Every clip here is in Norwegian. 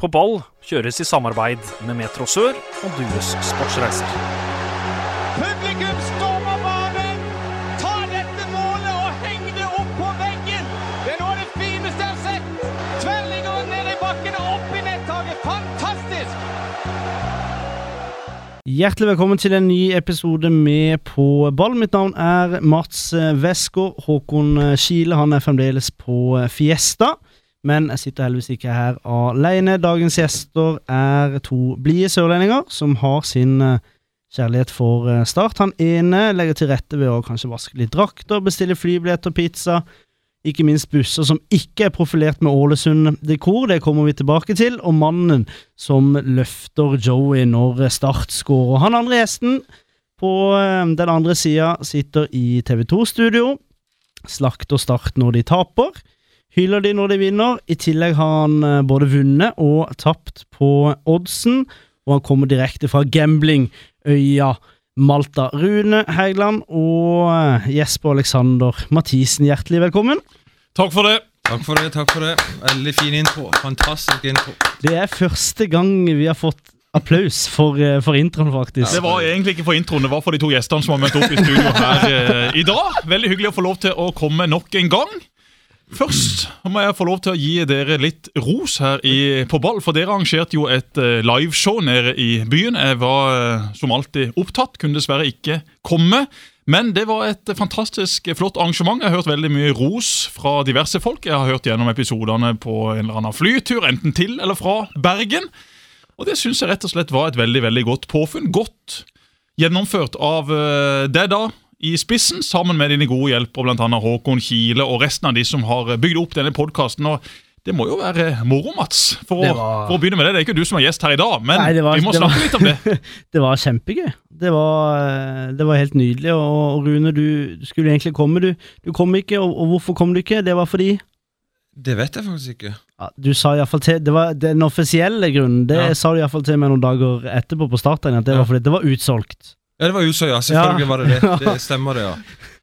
På ball kjøres i samarbeid med Metro Sør og Dues Sportsreiser. Publikum stormer banen! Ta dette målet og heng det opp på veggen! Det er noe av det fineste jeg har sett! Tverrligger ned i bakken og opp i nettaket. Fantastisk! Hjertelig velkommen til en ny episode med På ball. Mitt navn er Mats Westgård. Håkon Kile han er fremdeles på Fiesta, men jeg sitter heldigvis ikke her alene. Dagens gjester er to blide sørlendinger som har sin eh, kjærlighet for eh, Start. Han ene legger til rette ved å kanskje vaske litt drakter, bestille flybilletter, pizza. Ikke minst busser som ikke er profilert med Ålesund-dekor, det kommer vi tilbake til. Og mannen som løfter Joey når Start scorer. Han andre gjesten på eh, den andre sida sitter i TV 2-studio. Slakter Start når de taper. Hyller de når de vinner. I tillegg har han eh, både vunnet og tapt på oddsen. Og han kommer direkte fra gamblingøya Malta. Rune Hægeland og eh, Jesper Alexander Mathisen, hjertelig velkommen. Takk for det. Takk for det. takk for det Veldig fin intro. Fantastisk intro. Det er første gang vi har fått applaus for, eh, for introen, faktisk. Det var egentlig ikke for introen, det var for de to gjestene som har møtt opp i studio her eh, i dag. Veldig hyggelig å få lov til å komme nok en gang. Først må jeg få lov til å gi dere litt ros her i, på ball, for dere arrangerte jo et uh, liveshow nede i byen. Jeg var uh, som alltid opptatt, kunne dessverre ikke komme. Men det var et fantastisk flott arrangement. Jeg har hørt veldig mye ros fra diverse folk. Jeg har hørt gjennom episodene på en eller annen flytur, enten til eller fra Bergen. Og det syns jeg rett og slett var et veldig veldig godt påfunn. Godt gjennomført av uh, deg, da, i spissen, sammen med dine gode hjelpere, bl.a. Håkon Kile og resten av de som har bygd opp denne podkasten. Det må jo være moro, Mats, for, Det å, var- for å begynne med det. Det er ikke du som er gjest her i dag, men Nei, var- vi må snakke var- litt om det. Det var kjempegøy. Det var, eh, det var helt nydelig. Og, og Rune, du skulle egentlig komme. Du, du kom ikke, og, og hvorfor kom du ikke? Det var fordi Det vet jeg faktisk ikke. ja, Du sa iallfall til Det var den offisielle grunnen. Det Ja. sa du iallfall til meg noen dager etterpå på starten, at det Ja. var fordi det var utsolgt. Ja, det var ja. Selvfølgelig var det det. Det stemmer, det, ja.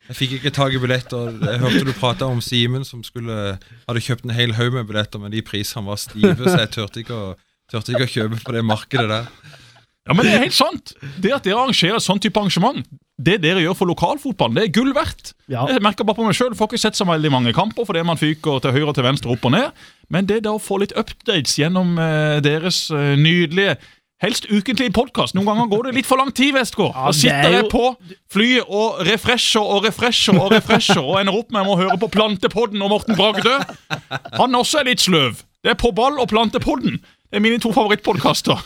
Jeg fikk ikke tak i billetter. Jeg hørte du prata om Simen som skulle hadde kjøpt en hel haug med billetter, men de prisene var stive, så jeg turte ikke å, ikke å kjøpe på det markedet der. Ja, men Det er helt sant. Det at dere arrangerer sånn type arrangement, det dere gjør for lokalfotballen, det er gull verdt. Ja. Jeg merker bare på meg selv, Får ikke sett så veldig mange kamper fordi man fyker til høyre og til venstre, opp og ned. Men det da å få litt updates gjennom eh, deres eh, nydelige Helst ukentlig podkast. Noen ganger går det litt for lang tid, Vestgård. Ja, Da sitter er jeg på flyet og refresher og refresher og refresher og ender opp med å høre på Plantepodden og Morten Bragdø. Han også er litt sløv. Det er På ball og Plantepodden. Det er mine to favorittpodkaster.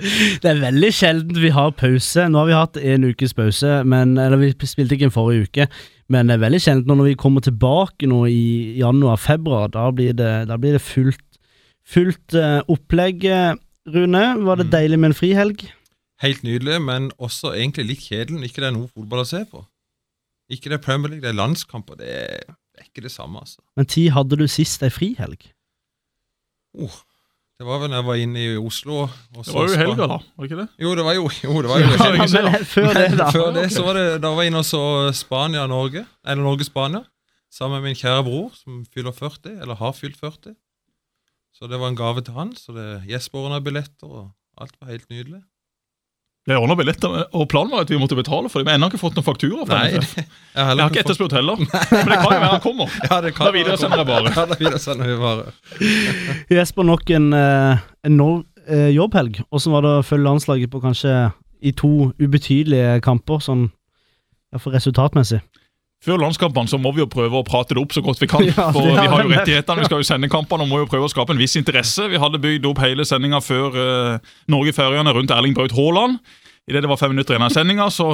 Det er veldig sjelden vi har pause. Nå har vi hatt en ukes pause, men, eller vi spilte ikke en forrige uke. Men det er veldig sjelden når vi kommer tilbake nå i januar-februar. Da da blir det fullt, fullt eh, opplegg. Rune, var det deilig med en frihelg? Helt nydelig, men også egentlig litt kjedelig når ikke det er noe fotball å se på. Ikke det er Premier League, det er landskamper. Det er, det er ikke det samme, altså. Men tid hadde du sist ei frihelg? Oh, det var vel da jeg var inne i Oslo. og Det var jo i helga, da. var det ikke det? Jo, det var jo, jo, det var jo. Ja, men før det, da. Før det så var det, da var jeg inne og så Spania-Norge, eller Norge-Spania, sammen med min kjære bror, som fyller 40, eller har fylt 40. Så det var en gave til han, så det Jesper ordna billetter, og alt var helt nydelig. Jeg ordna billetter, og planen var at vi måtte betale for dem. Men jeg har ennå ikke fått noen faktura. fra Nei, jeg Jeg har ikke etterspurt heller. Men det kan jo være han kommer. Ja, det kan Da videresender jeg bare. Ja, da videresender vi bare. Jesper, nok en enorm eh, jobbhelg. Åssen var det å følge landslaget på kanskje i to ubetydelige kamper, sånn iallfall resultatmessig? Før landskampene så må vi jo prøve å prate det opp så godt vi kan. Ja, for Vi har jo vi. rettighetene, vi skal jo sende kampene og må jo prøve å skape en viss interesse. Vi hadde bygd opp hele sendinga før uh, Norge-Færøyene rundt Erling Braut Haaland. Idet det var fem minutter igjen av sendinga, så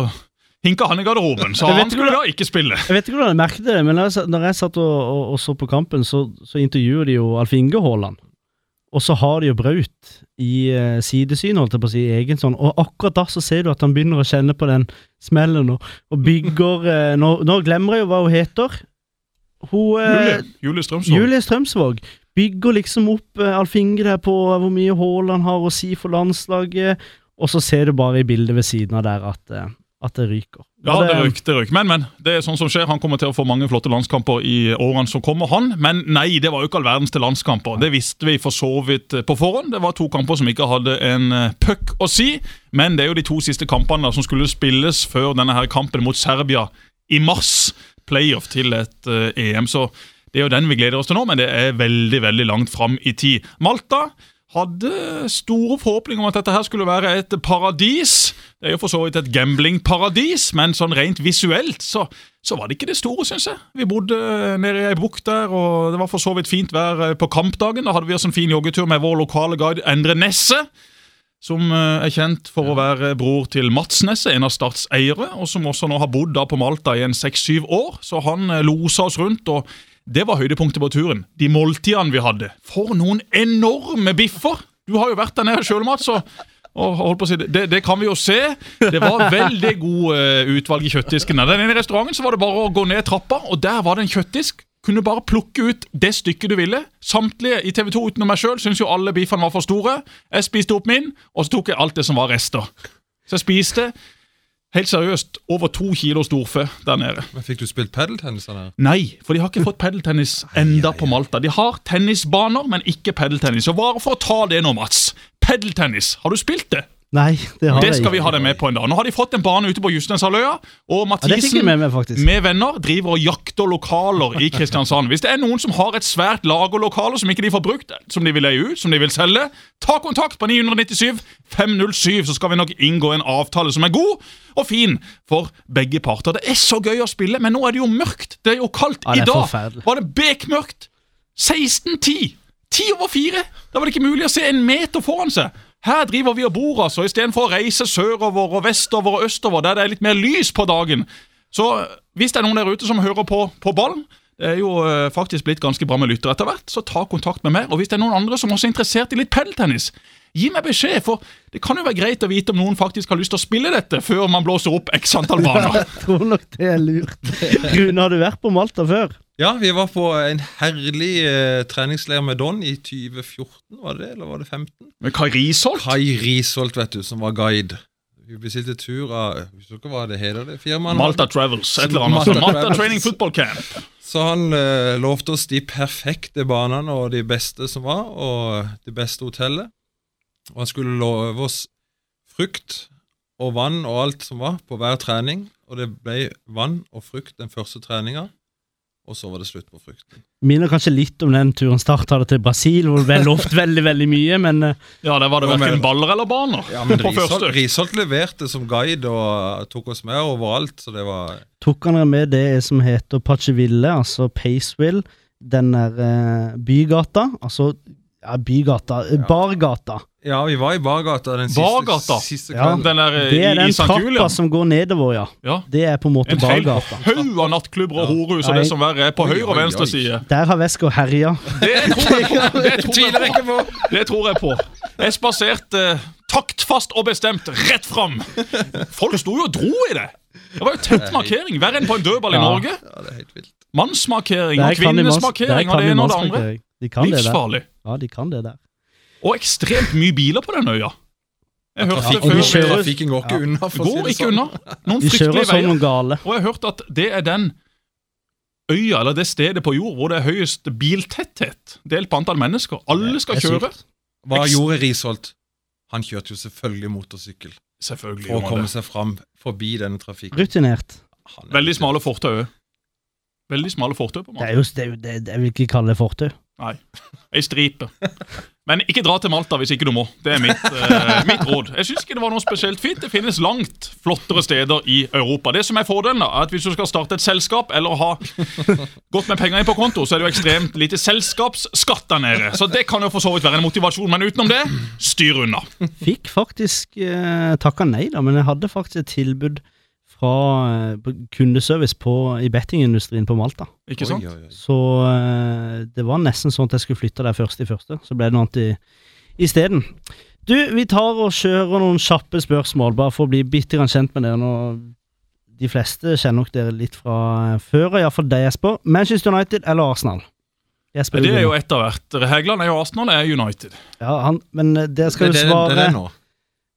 hinka han i garderoben. Så han skulle da ikke spille. Jeg vet ikke hvordan jeg merket det, men når jeg, satt- og, og, og så på kampen, så, så intervjuer de jo Alf Inge Haaland. Og så har de jo Braut i uh, sidesyn, holdt jeg på å si, egen sånn. Og akkurat da så ser du at han begynner å kjenne på den smellen og, og bygger uh, nå, nå glemmer jeg jo hva hun heter. Hun eh, Julie, Julie Strømsvåg. Julie Strømsvåg bygger liksom opp Alf Inge der på hvor mye Haaland har å si for landslaget, og så ser du bare i bildet ved siden av der at eh, at det ryker. Ja, det, det ryker, det ryker. Men, men. Det er sånn som skjer. Han kommer til å få mange flotte landskamper i årene som kommer, han. Men nei, det var jo ikke all verdens til landskamper. Det visste vi for så vidt eh, på forhånd. Det var to kamper som ikke hadde en eh, puck å si. Men det er jo de to siste kampene da, som skulle spilles før denne her kampen mot Serbia i mars. Playoff til et uh, EM. Så det er jo den vi gleder oss til nå, men det er veldig, veldig langt fram i tid. Malta hadde store forhåpninger om at dette her skulle være et paradis. Det er jo for så vidt et gamblingparadis, men sånn rent visuelt så, så var det ikke det store, syns jeg. Vi bodde nede i ei bukt der, og det var for så vidt fint vær eh, på kampdagen. Da hadde vi oss en fin joggetur med vår lokale guide Endre Nesse. Som eh, er kjent for å være bror til Mats Nesse, en av Starts eiere, og som også nå har bodd da på Malta i en seks-syv år. Så han eh, losa oss rundt, og det var høydepunktet på turen. De måltidene vi hadde. For noen enorme biffer! Du har jo vært der nede sjøl, Mats. Si, det, det kan vi jo se. Det var veldig god eh, utvalg i kjøttdisken. Den ene restauranten så var det bare å gå ned trappa, og der var det en kjøttdisk. Kunne bare plukke ut det stykket du ville. Samtlige i TV 2 utenom meg sjøl syntes jo alle biffene var for store. Jeg spiste opp min, og så tok jeg alt det som var rester. Så jeg spiste helt seriøst over to kilo storfe der nede. Men Fikk du spilt padeltennis der nede? Nei, for de har ikke fått padeltennis enda på Malta. De har tennisbaner, men ikke padeltennis. Og bare for å ta det nå, Mats. Padeltennis, har du spilt det? Nei, det har Det skal vi ha deg med på en dag. Nå har de fått en bane ute på Justenshalvøya, og Mathisen ja, med med, med venner driver og jakter lokaler i Kristiansand. Hvis det er noen som har et svært lagerlokale som ikke de får brukt, som de vil leie ut, som de vil selge, ta kontakt på 997 507, så skal vi nok inngå en avtale som er god og fin for begge parter. Det er så gøy å spille, men nå er det jo mørkt. Det er jo kaldt. Ja, er I dag var det bekmørkt. 16.10. Ti over fire. Da var det ikke mulig å se en meter foran seg. Her driver vi og bor, altså, istedenfor å reise sørover og vestover og østover, der det er litt mer lys på dagen. Så hvis det er noen der ute som hører på, på ballen, det er jo eh, faktisk blitt ganske bra med lyttere etter hvert, så ta kontakt med meg. Og hvis det er noen andre som også er interessert i litt padeltennis, gi meg beskjed, for det kan jo være greit å vite om noen faktisk har lyst til å spille dette før man blåser opp x antall baner. Jeg tror nok det er lurt. Rune, har du vært på Malta før? Ja, vi var på en herlig eh, treningsleir med Don i 2014, var det det, eller var det 15? Med Kai Risholt? Kai Risholt, vet du, som var guide. Vi bestilte tur av Husker hva det heter, det firmaet? Malta Travels, et eller annet. Malta Malta, Malta Training Football Camp. Så han eh, lovte oss de perfekte banene og de beste som var, og det beste hotellet. Og han skulle love oss frukt og vann og alt som var på hver trening. Og det ble vann og frukt den første treninga, og så var det slutt på frukten. Minner kanskje litt om den turen Start hadde til Brasil, hvor det ble lovt veldig veldig mye, men eh, Ja, der var det verken baller eller baner Ja, men Risholt. Risholt leverte som guide og tok oss med overalt, så det var tok han dere med det som heter Pacheville, altså Paceville, den der eh, bygata, altså ja, bygata, eh, bargata. Ja, vi var i bargata den siste, Bargata? siste Ja. kvelden. Den der eh, Det er i, den trappa som går nedover, ja. Ja. Det er på en måte En hel bargata. haug av nattklubber og horehus og det som verre er på høyre og venstre side. Der har Wesker herja. Det tror jeg! Det tror Tviler jeg ikke på. Det tror jeg på. Jeg spaserte uh, taktfast og bestemt rett fram. Folk sto jo og dro i det. Det var jo tett markering. Verre enn på en dødball i Norge. Ja, det er helt vilt. Mannsmarkering og kan kvinnenes markering og det ene og det andre. De kan det der. Livsfarlig. Ja, de kan det der. Og ekstremt mye biler på den øya. Jeg hørte ja, før. kjører- Trafikken går ikke Ja. unna. for å si Går det ikke sånn. unna. Noen De kjører som noen gale. Og jeg har hørt at det er den øya, eller det stedet på jord, hvor det er høyest biltetthet delt på antall mennesker. Alle skal kjøre. Hva gjorde Risholt? Han kjørte jo selvfølgelig motorsykkel Selvfølgelig. for å komme det. seg fram forbi denne trafikken. Rutinert. Er- Veldig smale fortau. Veldig smale fortau på Det er jo, det er det, jeg vil ikke kalle det fortau. Nei. Ei stripe. Men ikke dra til Malta hvis ikke du må. Det er mitt, eh, mitt råd. Jeg syns ikke det var noe spesielt fint. Det finnes langt flottere steder i Europa. Det som er fordelen, da, er at hvis du skal starte et selskap eller ha godt med penger inn på konto, så er det jo ekstremt lite selskapsskatt der nede. Så det kan jo for så vidt være en motivasjon, men utenom det, styr unna. Fikk faktisk eh, takka nei, da, men jeg hadde faktisk et tilbud fra eh, kundeservice på, i bettingindustrien på Malta. Ikke sant? Oi, oi, oi. Så eh, det var nesten sånn at jeg skulle flytte der først i første. Så ble det noe annet i- isteden. Du, vi tar og kjører noen kjappe spørsmål, bare for å bli bitte grann kjent med dere. nå. De fleste kjenner nok dere litt fra eh, før, iallfall deg, Jesper. Manchester United eller Arsenal? Jesper, Det er jo ett av hvert. Hegland er jo Arsenal, jeg er United. ja, han, Men der skal Det, jo det, svare det er det nå.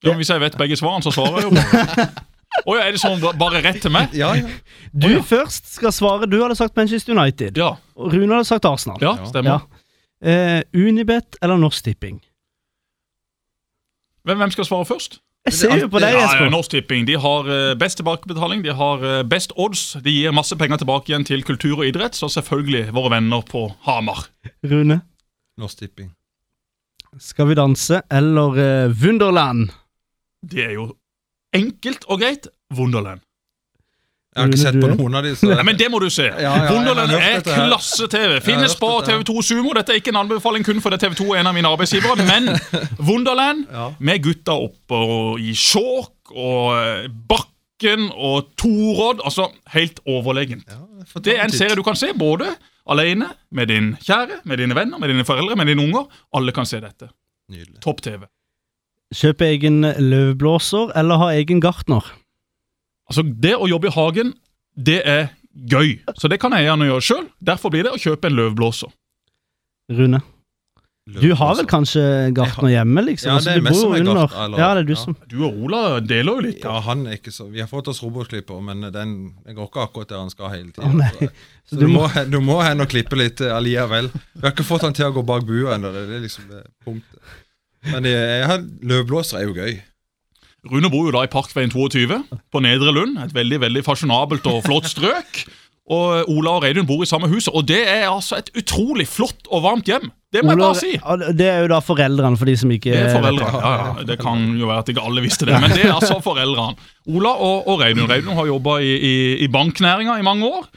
Ja, hvis jeg vet begge svarene, så svarer jeg jo bare. Ja, er det sånn ba- bare rett til meg? Ja, ja. Du oh, ja. først skal svare. Du hadde sagt Manchester United. Ja. Og Rune hadde sagt Arsenal. Ja, stemmer. Ja. Eh, Unibet eller Norsk Tipping? Hvem, hvem skal svare først? Jeg ser jo på deg, Ja, ja, Jesper. Norsk Tipping de har eh, best tilbakebetaling, de har eh, best odds. De gir masse penger tilbake igjen til kultur og idrett, så selvfølgelig våre venner på Hamar. Rune. Norsk Tipping. Skal vi danse eller Wunderland? Det er jo enkelt og greit Wunderland. Jeg har ikke sett på noen av de. Så Nei, men det må du se. Ja, ja, Wunderland er klasse-TV. Finnes på. TV2 Sumo. Dette er ikke en anbefaling kun fordi TV2 er en av mine arbeidsgivere, men Wunderland Ja. med gutta oppe i Skjåk og eh, Bakken og Torodd. Altså helt overlegent. Det er en serie du kan se både alene, med din kjære, med dine venner, med dine foreldre, med dine unger. Alle kan se dette. Nydelig. Kjøpe egen løvblåser eller ha egen gartner? Altså, det å jobbe i hagen, det er gøy. Så det kan jeg gjerne gjøre sjøl. Derfor blir det å kjøpe en løvblåser. Rune. Du har vel kanskje gartner hjemme, liksom? Ja, Altså, det er du meg bor som er under. gartner, eller- Ja, det er du Ja. som Du og Ola deler jo litt. Ja, han er ikke så Vi har fått oss robotklipper, men den, går ikke akkurat der han skal hele Å, Oh, så Så du du, må- må, du må hen og klippe litt eh, allikevel. Vi har ikke fått han til å gå bak bua ennå. Det er liksom det punktet. Men jeg, jeg løvblåser er jo gøy. Rune bor jo da i Parkveien 22 på Nedre Lund. Et veldig veldig fasjonabelt og flott strøk. Og Ola og Reidun bor i samme hus, og det er altså et utrolig flott og varmt hjem. Det må jeg bare si. Det er jo da foreldrene, for de som ikke Det er vet foreldrene. Ja, ja. Det kan jo være at ikke alle visste det, men det er altså foreldrene. Ola og, og Reidun. Reidun har jobba i, i, i banknæringa i mange år.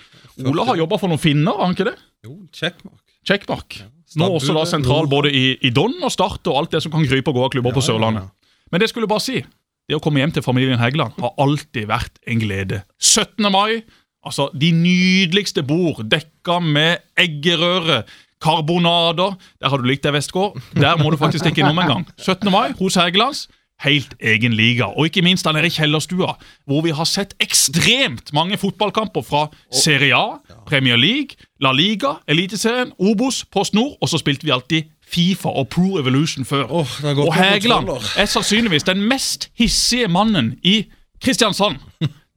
Ola har jobba for noen finner, har han ikke det? Jo, checkmark. Checkmark. Nå også da sentral både i, i Don og Start og alt det som kan krype og gå av klubber på Ja, ja. Sørlandet. Men det skulle bare si. Det å komme hjem til familien Hægeland har alltid vært en glede. 17. mai, altså de nydeligste bord dekka med eggerøre, karbonader. Der har du likt deg, Vestgård. Der må du faktisk stikke innom en gang. 17. mai hos Hægelands. Helt egen liga. Og ikke minst der nede i kjellerstua, hvor vi har sett ekstremt mange fotballkamper fra Serie A, Premier League, La Liga, Eliteserien, Obos, Post Nord, og så spilte vi alltid Fifa og Pro Evolution før. Gått og Hægeland er sannsynligvis den mest hissige mannen i Kristiansand.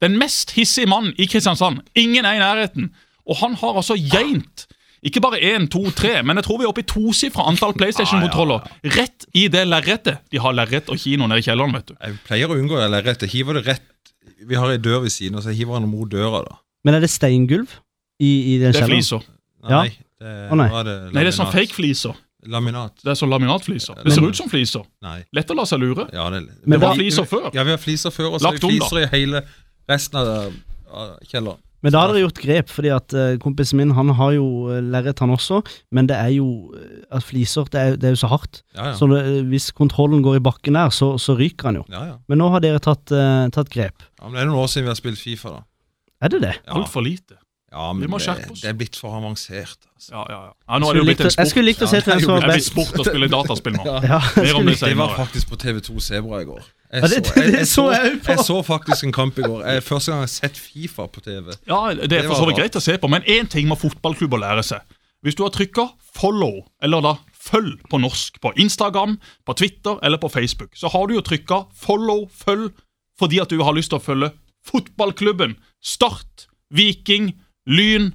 Den mest hissige mannen i Kristiansand. Ingen er i nærheten. Og han har altså geint ikke bare én, to, tre, men jeg tror vi er oppe i tosifra antall PlayStation-kontroller. Rett i det lerretet. De har lerret og kino nede i kjelleren, vet du. Jeg pleier å unngå det lerretet. Hiver det rett Vi har ei dør ved siden, og så hiver han mot døra, da. Men er det steingulv i, i den Det er kjelleren? fliser. Ja. Nei, det, oh, nei. det Nei, det er sånn fake-fliser. Laminat. Det er sånn laminatfliser. Det ser ut som fliser. Nei. Lett å la seg lure. Ja, det, Men Det var da- fliser før. Ja, vi har fliser før, og så er det fliser i hele resten av, av kjelleren. Men da har dere gjort grep, fordi at eh, kompisen min han har jo uh, lerret, han også. Men det er jo eh, at fliser det er, det er jo så hardt. Ja, ja. Så det, hvis kontrollen går i bakken der, så, så ryker han jo. ja, ja. Men nå har dere tatt, uh, tatt grep. ja men det er noen år siden vi har spilt Fifa, da. Er det det? Ja, Altfor lite. Ja men det, det er blitt for avansert. Altså. Ja, ja, ja. ja nå er det jo blitt en sport. Jeg skulle likt å se Ja, hvem som Det er blitt sport å spille dataspill nå. Ja, Mer om det Det var faktisk på TV2 Sebra i går. Jeg Ja, det- så jeg på. jeg så faktisk en kamp i går. Jeg, første gang jeg har sett Fifa på TV. Ja, Det er for så vidt greit å se på, men én ting må fotballklubber lære seg. Hvis du har trykka 'follow', eller da 'følg' på norsk, på Instagram, på Twitter eller på Facebook, så har du jo trykka 'follow', 'følg', fordi at du har lyst til å følge fotballklubben. Start, Viking, Lyn,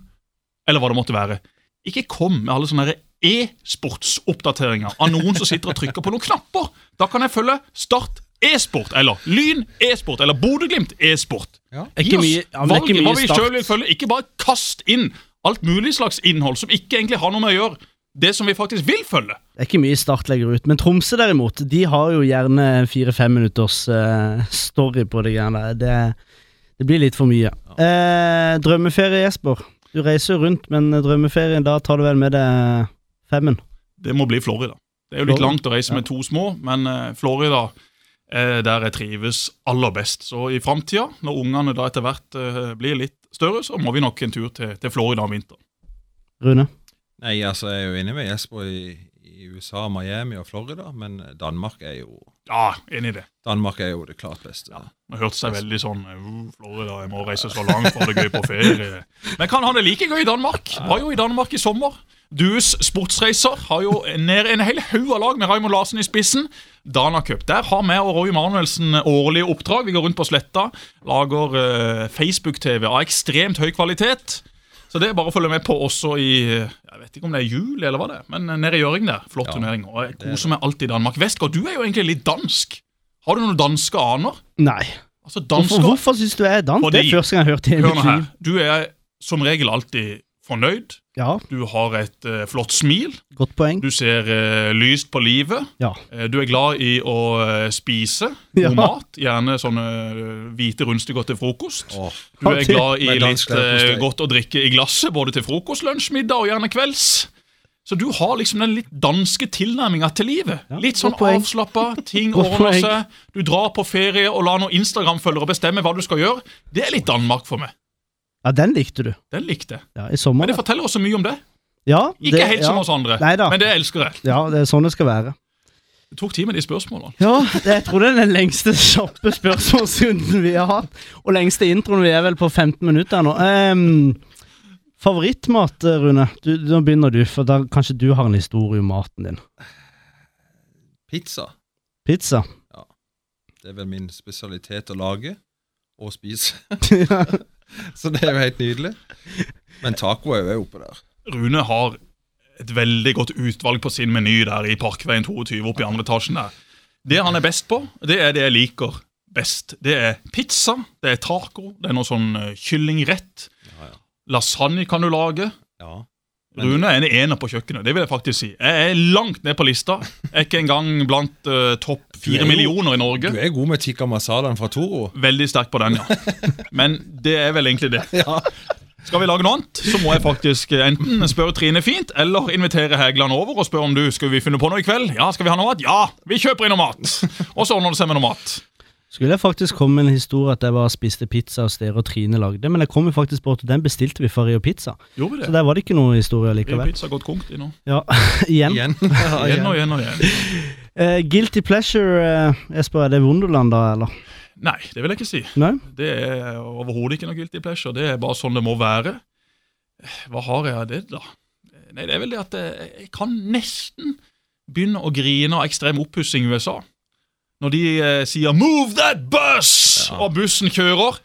eller hva det måtte være. Ikke kom med alle sånne e-sportsoppdateringer av noen som sitter og trykker på noen knapper. Da kan jeg følge Start e-sport, eller Lyn e-sport, eller Bodø-Glimt e-sport. Ja. Gi ikke oss valget hva vi start. vil følge. Ikke bare kast inn alt mulig slags innhold som ikke egentlig har noe med å gjøre det som vi faktisk vil følge. Det er ikke mye Start legger ut. Men Tromsø derimot, de har jo gjerne fire-fem minutters uh, story på det greiene der. Det, det blir litt for mye. Eh, drømmeferie, Jesper. Du reiser rundt, men drømmeferien, da tar du vel med deg femmen? Det må bli Florida. Det er jo litt Florida, langt å reise med to små, men eh, Florida er der jeg trives aller best. Så i framtida, når ungene da etter hvert eh, blir litt større, så må vi nok en tur til, til Florida om vinteren. Rune? Nei, altså, jeg er jo enig med Jesper i, i USA, Miami og Florida, men Danmark er jo Ja, enig i det. Danmark er jo det klart beste. Ja, Det hørtes seg veldig sånn uh, Florida, jeg må reise så langt for ha det gøy på ferie. Men kan han det like gøy i Danmark? Var jo i Danmark i sommer. Dues sportsreiser har jo ned en hel haug av lag med Raymond Larsen i spissen. Dana Cup. Der har vi og Roy Manuelsen årlige oppdrag. Vi går rundt på sletta, lager eh, Facebook-TV av ekstremt høy kvalitet. Så det er bare å følge med på også i Jeg vet ikke om det er juli eller hva det er, men nede i Gjøring der. Flott Ja, turnering. Og jeg er koser meg alltid i Danmark. Westgård, du er jo egentlig litt dansk. Har du noen danske aner? Nei. Altså Hvorfor, dansker hvorfor syns du jeg er dansk? Fordi- Det er første gang jeg har hørt det Hør nå her. Du er som regel alltid fornøyd. Ja, Du har et uh, flott smil. godt poeng. Du ser uh, lyst på livet. Ja. Uh, du er glad i å spise Ja. god mat. Gjerne sånne hvite rundstykker til frokost. Åh, Du er glad i litt godt å drikke i glasset, både til frokost, lunsj, middag og gjerne kvelds. Så du har liksom den litt danske tilnærminga til livet. Ja, litt sånn avslappa, ting ordner seg. Du drar på ferie og lar noen Instagram-følgere bestemme hva du skal gjøre. Det er litt Danmark for meg. Ja, den likte du. Den likte jeg. Ja, I sommer. Men det forteller også mye om det. Ja, Ikke det, helt ja. som oss andre, Neida. men det elsker jeg. Ja, det er sånn det skal være. Det tok tid med de spørsmålene. Ja, det, jeg tror det er den lengste kjappe spørsmålsrunden vi har hatt. Og lengste introen vi er vel på 15 minutter nå. Um, favorittmat, Rune? Du, nå begynner du, for da kanskje du har en historie om maten din. Pizza. Pizza. Ja. Det er vel min spesialitet å lage og spise. Så det er jo helt nydelig. Men taco er jo oppe der. Rune har et veldig godt utvalg på sin meny der i Parkveien 22 oppe i andre etasjen der. Det han er best på, det er det jeg liker best. Det er pizza, det er taco, det er noe sånn eh, kyllingrett. Ja, ja. Lasagne kan du lage. ja. Men- Rune er en ener på kjøkkenet, det vil jeg faktisk si. Jeg er langt ned på lista. Jeg er ikke engang blant uh, topp fire millioner i Norge. Du er god med tikka masalaen fra Toro. Veldig sterk på den, ja. Men det er vel egentlig det. Ja. Skal vi lage noe annet, så må jeg faktisk enten spørre Trine fint, eller invitere Hægeland over og spørre om du skal vi finne på noe i kveld. Ja, skal vi ha noe mat? Ja, vi kjøper inn noe mat. Og så ordner det seg med noe mat. Skulle jeg faktisk komme med en historie at jeg var og spiste pizza hos dere og Trine lagde, men jeg kom jo faktisk på at den bestilte vi for Rio Pizza. Gjorde vi Så der var det ikke noe historie likevel. Rio Pizza har gått kongt i nå. Ja, igjen. Igjen. Igjen og igjen og igjen. Uh, guilty pleasure, uh, Jesper, er det Wonderland da, eller? Nei, det vil jeg ikke si. Nei? Det er overhodet ikke noe guilty pleasure. Det er bare sånn det må være. Hva har jeg av det, da? Nei, Det er vel det at jeg, jeg kan nesten begynne å grine av ekstrem oppussing i USA. Når de eh, sier 'move that bus', Ja. og bussen kjører,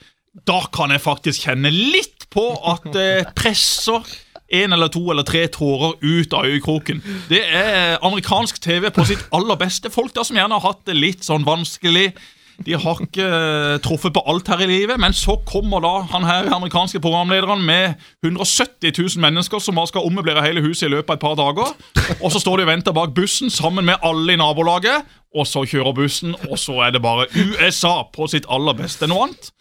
da kan jeg faktisk kjenne litt på at det presser en eller to eller tre tårer ut av øyekroken. Det er amerikansk TV på sitt aller beste. Folk da som gjerne har hatt det litt sånn vanskelig. De har ikke eh, truffet på alt her i livet, men så kommer da han her amerikanske programlederen med 170 000 mennesker som bare skal ommøblere hele huset i løpet av et par dager. Og så står de og venter bak bussen sammen med alle i nabolaget, og så kjører bussen, og så er det bare USA på sitt aller beste. Noe annet?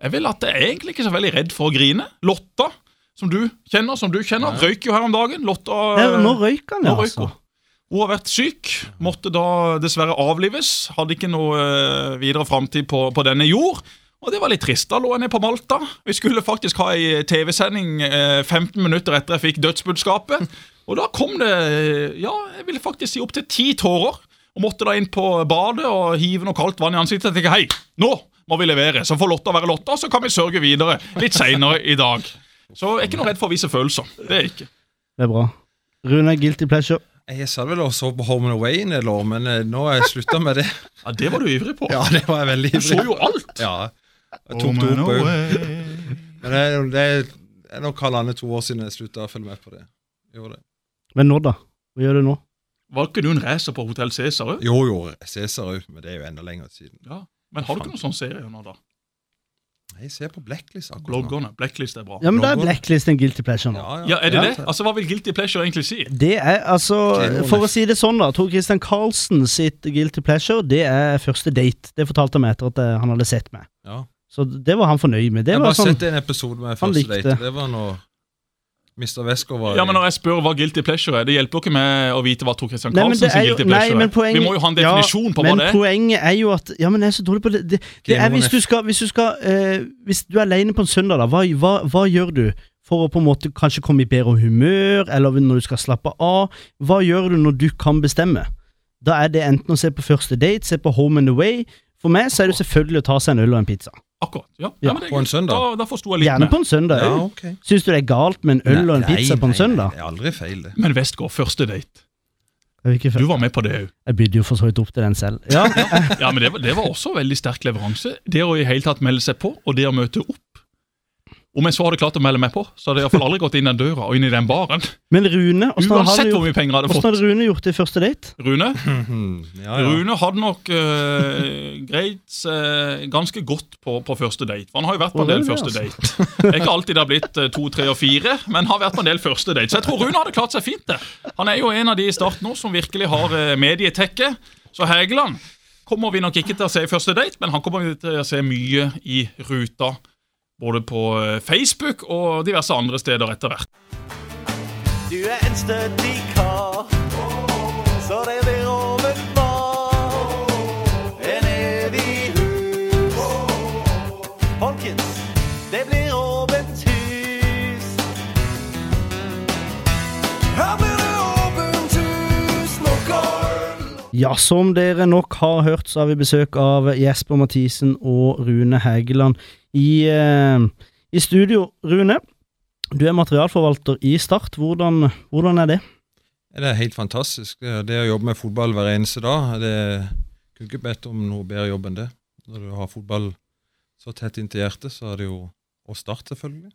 Jeg vil at jeg er egentlig ikke så veldig redd for å grine. Lotta, som du kjenner, som du kjenner, røyk jo her om dagen. Lotta Nei, nå røyker han, ja, altså. hun. Har vært syk, måtte da dessverre avlives. Hadde ikke noe eh, videre framtid på, på denne jord. Og det var litt trist. Da lå jeg nede på Malta. Vi skulle faktisk ha ei TV-sending eh, 15 minutter etter jeg fikk dødsbudskapet. Og da kom det, eh, ja, jeg ville faktisk si opptil ti tårer. Og måtte da inn på badet og hive noe kaldt vann i ansiktet. Jeg tenkte, hei, nå må vi levere. Så får Lotta være Lotta, så kan vi sørge videre litt seinere i dag. Så jeg er ikke noe redd for å vise følelser. Det er jeg ikke. Det er bra. Rune, guilty pleasure. Jeg satt vel og så på Home and Away en del år, men eh, nå har jeg slutta med det. Ja, Det var du ivrig på. Ja, det var jeg veldig Du så jo alt. Ja, jeg tok det opp òg. Men det, er- det er nok halvannet to år siden jeg slutta å følge med på det. Gjorde det. Men nå, da? Hva gjør du nå? Var ikke du en racer på Hotell Cæsar òg? Jo, jo, Cæsar òg, men det er jo enda lenger siden. Ja. Men har du ikke noen sånn serie nå, da? Nei, Jeg ser på Blacklist akkurat nå. Bloggerne. Blacklist er bra. Ja, men da er Blogger. Blacklist en guilty pleasure nå. Ja, er det Ja. det? Altså, Hva vil guilty pleasure egentlig si? Det er altså Gleder For å si det sånn, da. Tor Christian Carlsen sitt guilty pleasure, det er første date. Det fortalte han meg etter at eh, han hadde sett meg. Ja. Så det var han fornøyd med. Det Jeg har var bare sånn sett en episode med første likte. date. Det var når Mr. Wesker Ja, men Når jeg spør hva guilty pleasure er, det hjelper jo ikke med å vite hva Tor Christian Nei, Carlsen sin guilty pleasure nei, men er. Vi må jo ha en definisjon på hva det er. Men poenget er jo at Ja, men jeg er så dårlig på det. Det, det er hvis du skal Hvis du, skal, uh, hvis du er alene på en søndag, da. Hva, hva, hva gjør du? For å på en måte kanskje komme i bedre humør, eller når du skal slappe av. Hva gjør du når du kan bestemme? da er det enten å se på første date, se på Home and Away. For meg så er det selvfølgelig å ta seg en øl og en pizza. Akkurat. Ja, Ja, ja, men det er på en søndag. Da, da forsto jeg litt Gjerne på en søndag Ja, òg. ok. Syns du det er galt med en øl og en Nei, pizza på en nei, søndag? Nei, det er aldri feil, det. Men Westgård, første date. Jeg, vil ikke Du var med på det òg. jeg bydde jo for så vidt opp til den selv. Ja, Ja, men det var, det var også veldig sterk leveranse. Det å i hele tatt melde seg på, og det å møte opp. Om jeg så hadde klart å melde meg på, så hadde jeg iallfall aldri gått inn den døra og inn i den baren. Men Rune, Uansett hadde, hvor mye penger jeg hadde hvordan hadde Rune gjort det i første date? Rune, Ja, ja. Rune hadde nok uh, greit seg ganske godt på, på første date. For han har jo vært på en del det første det, date. Det er ikke alltid det har blitt eh, to, tre og fire, men har vært på en del første date. Så jeg tror Rune hadde klart seg fint. det. Han er jo en av de i Start nå som virkelig har uh, medietekke. Så Hægeland kommer vi nok ikke til å se i første date, men han kommer vi til å se mye i ruta. Både på eh, Facebook og diverse andre steder etter hvert. Du er en kar, så det Ja, som dere nok har hørt, så har vi besøk av Jesper Mathisen og Rune Hægeland i, eh, i studio. Rune, du er materialforvalter i Start. Hvordan, hvordan er det? Det er helt fantastisk. Det å jobbe med fotball hver eneste dag, det kunne ikke bedt om noe bedre jobb enn det. Når du har fotball så tett inntil hjertet, så er det jo Og Start, selvfølgelig.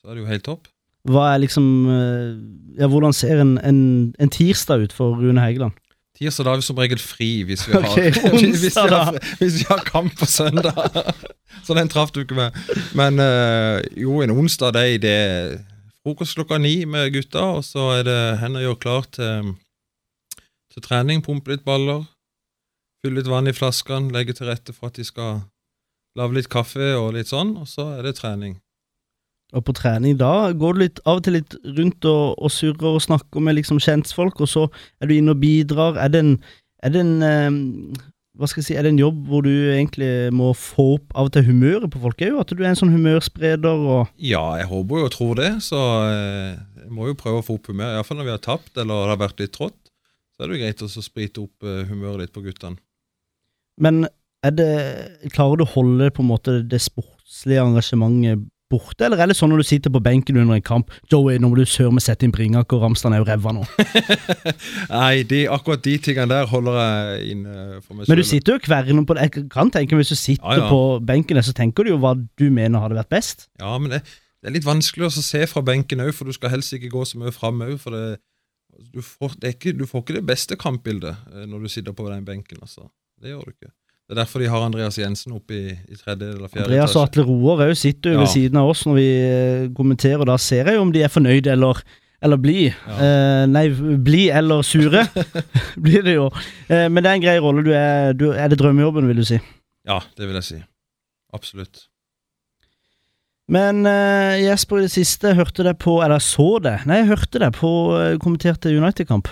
Så er det jo helt topp. Hva er liksom eh, Ja, hvordan ser en, en, en tirsdag ut for Rune Hægeland? Tirsdag da har vi som regel fri hvis vi har, Ok, hvis, vi har, hvis vi har kamp på søndag. Så den traff du ikke med. Men eh, jo, en onsdag det er frokost klokka ni med gutta, og så er det hen og gjøre klar til, til trening, pumpe litt baller, fylle litt vann i flaskene, legge til rette for at de skal lage litt kaffe og litt sånn, og så er det trening. Og på trening da går du litt, av og til litt rundt og, og surrer og snakker med liksom kjentfolk, og så er du inne og bidrar. Er det en, er det en eh, hva skal jeg si, er det en jobb hvor du egentlig må få opp av og til humøret på folk? Er jo at du er en sånn humørspreder og Ja, jeg håper jo og tror det, så eh, jeg må jo prøve å få opp humøret. Iallfall når vi har tapt eller det har vært litt trått, så er det jo greit å sprite opp eh, humøret litt på guttene. Men er det, klarer du å holde på en måte det sportslige engasjementet borte, eller er det sånn når du sitter på benken under en kamp Joey, nå må du søren meg sette inn Bringak, og Ramstein er jo ræva nå. Nei, de, akkurat de tingene der holder jeg inne for meg selv. Men du sitter jo og kverner på det. Jeg kan tenke meg Hvis du sitter Ja, ja. på benken, så tenker du jo hva du mener hadde vært best. Ja, men det, det er litt vanskelig å se fra benken òg, for du skal helst ikke gå så mye fram òg. Du, får, ikke, du får ikke det beste kampbildet eh, når du sitter på den benken. altså. Det gjør du ikke. Det er derfor de har Andreas Jensen oppe i, i tredje eller fjerde Andreas og Atle Roar òg sitter jo ved Ja. siden av oss når vi kommenterer, kommenterer. Da ser jeg jo om de er fornøyd eller, eller blid. Eh, nei, bli eller sure blir det jo. Eh, men det er en grei rolle. Du er, du, er det drømmejobben, vil du si? Ja, det vil jeg si. Absolutt. Men eh, Jesper, i det siste hørte deg på Eller så det. Nei, jeg hørte deg på eh, kommenterte United-kamp.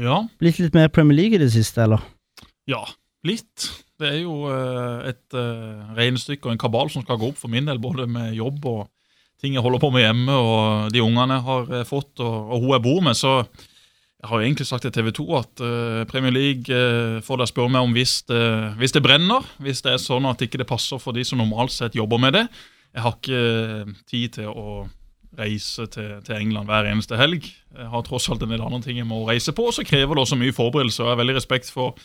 Ja, Blitt litt mer Premier League i det siste, eller? ja, litt. Det er jo eh, et uh, regnestykke og en kabal som skal gå opp for min del, både med jobb og ting jeg holder på med hjemme, og de ungene jeg har eh, fått, og, og hun jeg bor med. Så jeg har jo egentlig sagt til TV 2 at eh, Premier League får dere spørre meg om hvis det, hvis det brenner. Hvis det er sånn at ikke det passer for de som normalt sett jobber med det. Jeg har ikke eh, tid til å reise til, til England hver eneste helg. Jeg har tross alt en del andre ting jeg må reise på, og så krever det også mye forberedelse. og Jeg har veldig respekt for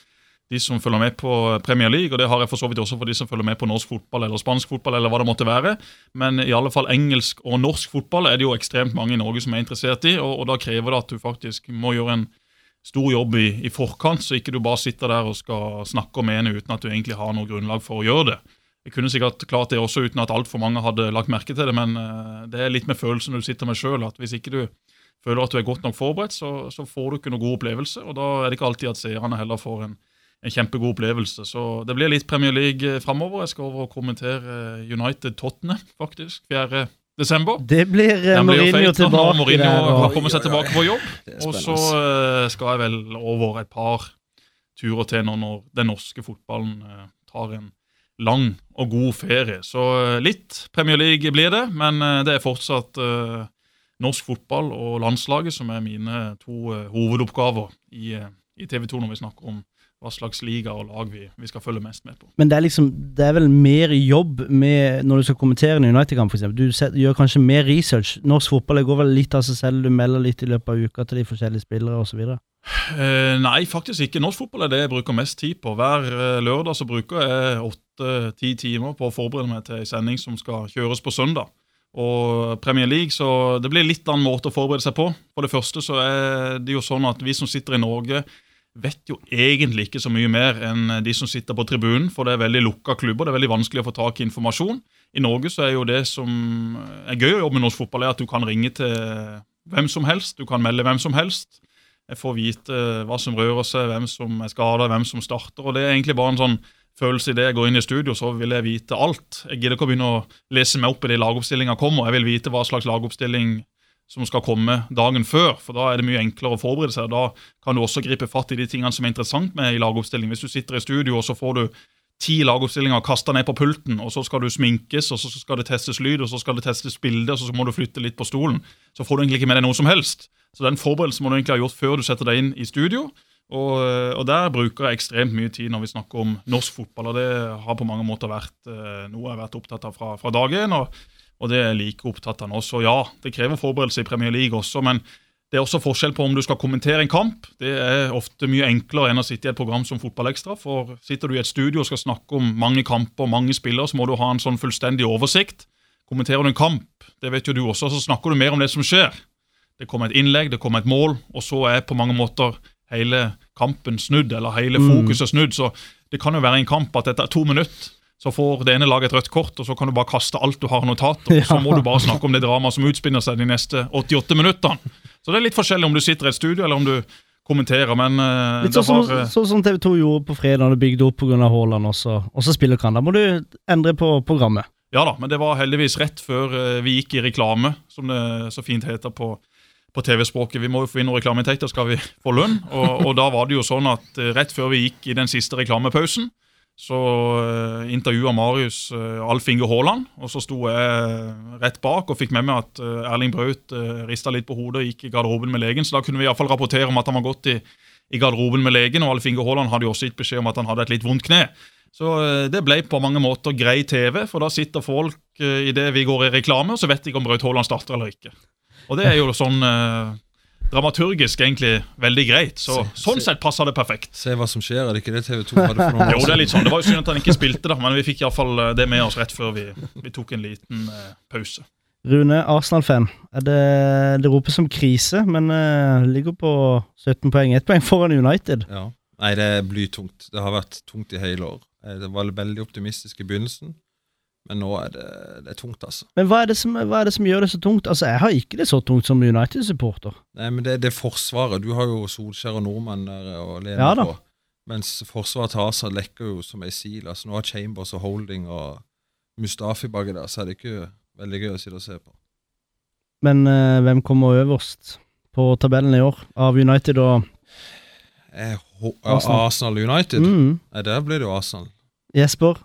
de som følger med på Premier League, og det har jeg for så vidt også for de som følger med på norsk fotball eller spansk fotball, eller hva det måtte være. Men i alle fall engelsk og norsk fotball er det jo ekstremt mange i Norge som er interessert i, og, og da krever det at du faktisk må gjøre en stor jobb i, i forkant, så ikke du bare sitter der og skal snakke og mene uten at du egentlig har noe grunnlag for å gjøre det. Jeg kunne sikkert klart det også uten at altfor mange hadde lagt merke til det, men eh, det er litt med følelsen du sitter med sjøl, at hvis ikke du føler at du er godt nok forberedt, så, så får du ikke noen god opplevelse, og da er det ikke alltid at seerne heller får en en kjempegod opplevelse. Så det blir litt Premier League framover. Jeg skal over og kommentere eh, United Tottenham, faktisk. 4. desember. Det blir eh, Den blir Mourinho feit tilbake Mourinho der. har kommet seg tilbake på jobb. Og så eh, skal jeg vel over et par turer til når den norske fotballen eh, tar en lang og god ferie. Så eh, litt Premier League blir det, men eh, det er fortsatt eh, norsk fotball og landslaget som er mine to uh, hovedoppgaver i, uh, i TV 2 når vi snakker om hva slags liga og lag vi, vi skal følge mest med på. Men det er liksom Det er vel mer jobb med når du skal kommentere en United-kamp, f.eks. Du set, gjør kanskje mer research. Norsk fotball går vel litt av seg selv. Du melder litt i løpet av uka til de forskjellige spillere osv. Eh, nei, faktisk ikke. Norsk fotball er det jeg bruker mest tid på. Hver eh, lørdag så bruker jeg åtte-ti timer på å forberede meg til en sending som skal kjøres på søndag. Og Premier League, så det blir litt annen måte å forberede seg på. For det første så er det jo sånn at vi som sitter i Norge, vet jo egentlig ikke så mye mer enn de som sitter på tribunen, for det er veldig lukka klubber. Det er veldig vanskelig å få tak i informasjon. I Norge så er jo det som er gøy å jobbe med norsk fotball, er at du kan ringe til hvem som helst. Du kan melde hvem som helst. Jeg får vite hva som rører seg, hvem som er skada, hvem som starter. og Det er egentlig bare en sånn følelse idet jeg går inn i studio, så vil jeg vite alt. Jeg gidder ikke å begynne å lese meg opp i de lagoppstillinga kommer. Jeg vil vite hva slags lagoppstilling som skal komme dagen før, for da er det mye enklere å forberede seg. Da kan du også gripe fatt i de tingene som er interessant med i lagoppstilling. Hvis du sitter i studio, og så får du ti lagoppstillinger kasta ned på pulten, og så skal du sminkes, og så skal det testes lyd, og så skal det testes bilde, og så må du flytte litt på stolen, så får du egentlig ikke med deg noe som helst. Så den forberedelsen må du egentlig ha gjort før du setter deg inn i studio. Og, og der bruker jeg ekstremt mye tid når vi snakker om norsk fotball, og det har på mange måter vært eh, noe jeg har vært opptatt av fra, fra dag én. Og, og det er like opptatt han også. Så ja, det krever forberedelse i Premier League også, men det er også forskjell på om du skal kommentere en kamp. Det er ofte mye enklere enn å sitte i et program som Fotballekstra. For sitter du i et studio og skal snakke om mange kamper, og mange spillere, så må du ha en sånn fullstendig oversikt. Kommenterer du en kamp, det vet jo du også, så snakker du mer om det som skjer. Det kommer et innlegg, det kommer et mål, og så er på mange måter hele kampen snudd, eller hele fokuset snudd. Så det kan jo være en kamp at etter to minutter så får det ene laget et rødt kort, og så kan du bare kaste alt du har av notater. og Så må du bare snakke om det dramaet som utspinner seg de neste 88 minuttene. Så det er litt forskjellig om du sitter i et studio, eller om du kommenterer, men eh, Litt sånn som, så, eh, sånn som TV 2 gjorde på fredag, og bygde opp pga. Haaland, også, og så spiller kan. Da må du endre på programmet. Ja da, men det var heldigvis rett før eh, vi gikk i reklame, som det så fint heter på, på TV-språket. Vi må jo få inn noen reklameinntekter, skal vi få lønn. Og, og da var det jo sånn at rett før vi gikk i den siste reklamepausen, så uh, intervjua Marius uh, Alf Inge Haaland, og så sto jeg rett bak og fikk med meg at uh, Erling Braut uh, rista litt på hodet og gikk i garderoben med legen. Så da kunne vi i hvert fall rapportere om at han var gått i, i garderoben med legen, og Alf Inge Haaland hadde jo også gitt beskjed om at han hadde et litt vondt kne. Så eh, det ble på mange måter grei TV, for da sitter folk uh, idet vi går i reklame, og så vet de ikke om Braut Haaland starter eller ikke. Og det er jo sånn eh, dramaturgisk egentlig veldig greit. Så, Se- sånn se- sett passer det perfekt. Se hva som skjer, er det ikke det TV 2 hadde for noen Jo, det er litt sånn. Det var jo synd at han ikke spilte, da, men vi fikk iallfall det med oss rett før vi, vi tok en liten eh, pause. Rune, Arsenal-fan. Det, det ropes som krise, men eh, ligger på 17 poeng. Ett poeng foran United. Ja. Nei, det er blytungt. Det har vært tungt i hele år. Det var veldig optimistisk i begynnelsen, men nå er det, det er tungt, altså. Men hva er, det som, hva er det som gjør det så tungt? Altså, Jeg har ikke det så tungt som United-supporter. Nei, men det, det forsvaret Du har jo Solskjær og nordmenn der å lene Ja på. Mens forsvaret til Asa lekker jo som ei sil. Altså, nå har Chambers og Holding og Mustafi baki der, så er det ikke veldig gøy å sitte og se på. Men eh, hvem kommer øverst på tabellen i år av United og Eh, Arsenal. Arsenal United? mm, Nei, der blir det jo Arsenal. Jesper?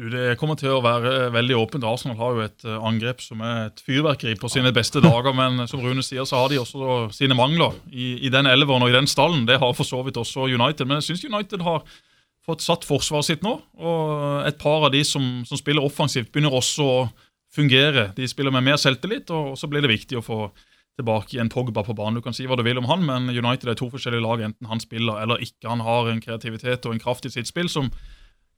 Du, Det kommer til å være veldig åpent. Arsenal har jo et eh, angrep som er et fyrverkeri på sine beste dager, men som Rune sier, så har de også sine mangler i, i den elveren og i den stallen. Det har for så vidt også United, men jeg syns United har fått satt forsvaret sitt nå. Og et par av de som, som spiller offensivt, begynner også å fungere. De spiller med mer selvtillit, og så blir det viktig å få tilbake igjen Pogba på banen. Du kan si hva du vil om han, men United er to forskjellige lag, enten han spiller eller ikke. Han har en kreativitet og en kraft i sitt spill som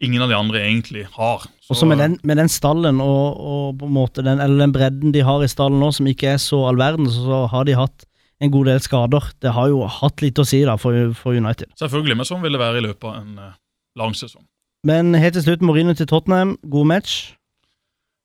ingen av de andre egentlig har. Så- Også med den, med den stallen og, og på en måte den, eller den bredden de har i stallen nå, som ikke er så all verden, så, så har de hatt en god del skader. Det har jo hatt litt å si da for, for United. Selvfølgelig, men sånn vil det være i løpet av en eh, lang sesong. Men helt til slutt, Mourinho til Tottenham. God match.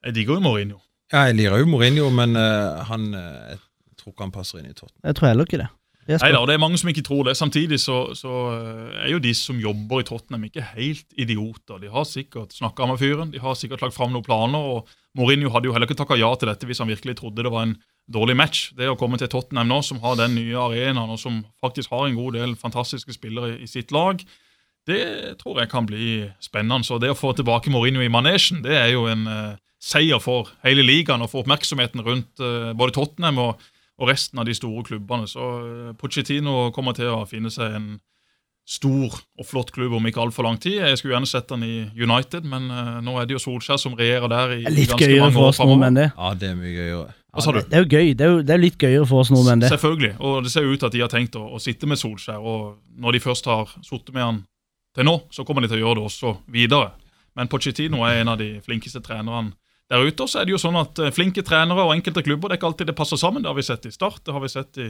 Jeg digger jo Mourinho. Ja, jeg lirer jo Mourinho, men uh, han eh, jeg tror ikke han passer inn i Tottenham. Jeg tror heller ikke det. Neida, Det er mange som ikke tror det. Samtidig så, så eh, er jo de som jobber i Tottenham ikke helt idioter. De har sikkert snakka med fyren, de har sikkert lagt fram noen planer. og Mourinho hadde jo heller ikke takka ja til dette hvis han virkelig trodde det var en dårlig match. Det å komme til Tottenham nå, som har den nye arenaen, og som faktisk har en god del fantastiske spillere i sitt lag, det tror jeg kan bli spennende. Så det å få tilbake Mourinho i manesjen, det er jo en uh, seier for hele ligaen og for oppmerksomheten rundt uh, både Tottenham og, og resten av de store klubbene. Så eh, Pochettino kommer til å finne seg en stor og flott klubb om ikke altfor lang tid. Jeg skulle gjerne sett han i United, men eh, nå er det jo Solskjær som regjerer der i Det litt ganske gøyere mange for år oss nordmenn, det. Ja, det er mye gøyere. Hva sa du? Det er jo gøy. Det er jo det er litt gøyere for oss nordmenn, det. Selvfølgelig. Og det ser jo ut til at de har tenkt å, å sitte med Solskjær. Og når de først har sittet med han til nå, så kommer de til å gjøre det også videre. Men Pochettino er en av de flinkeste trenerne der ute. Så er det jo sånn at eh, flinke trenere og enkelte klubber, det er ikke alltid det passer sammen. Det har vi sett i Start, det har vi sett i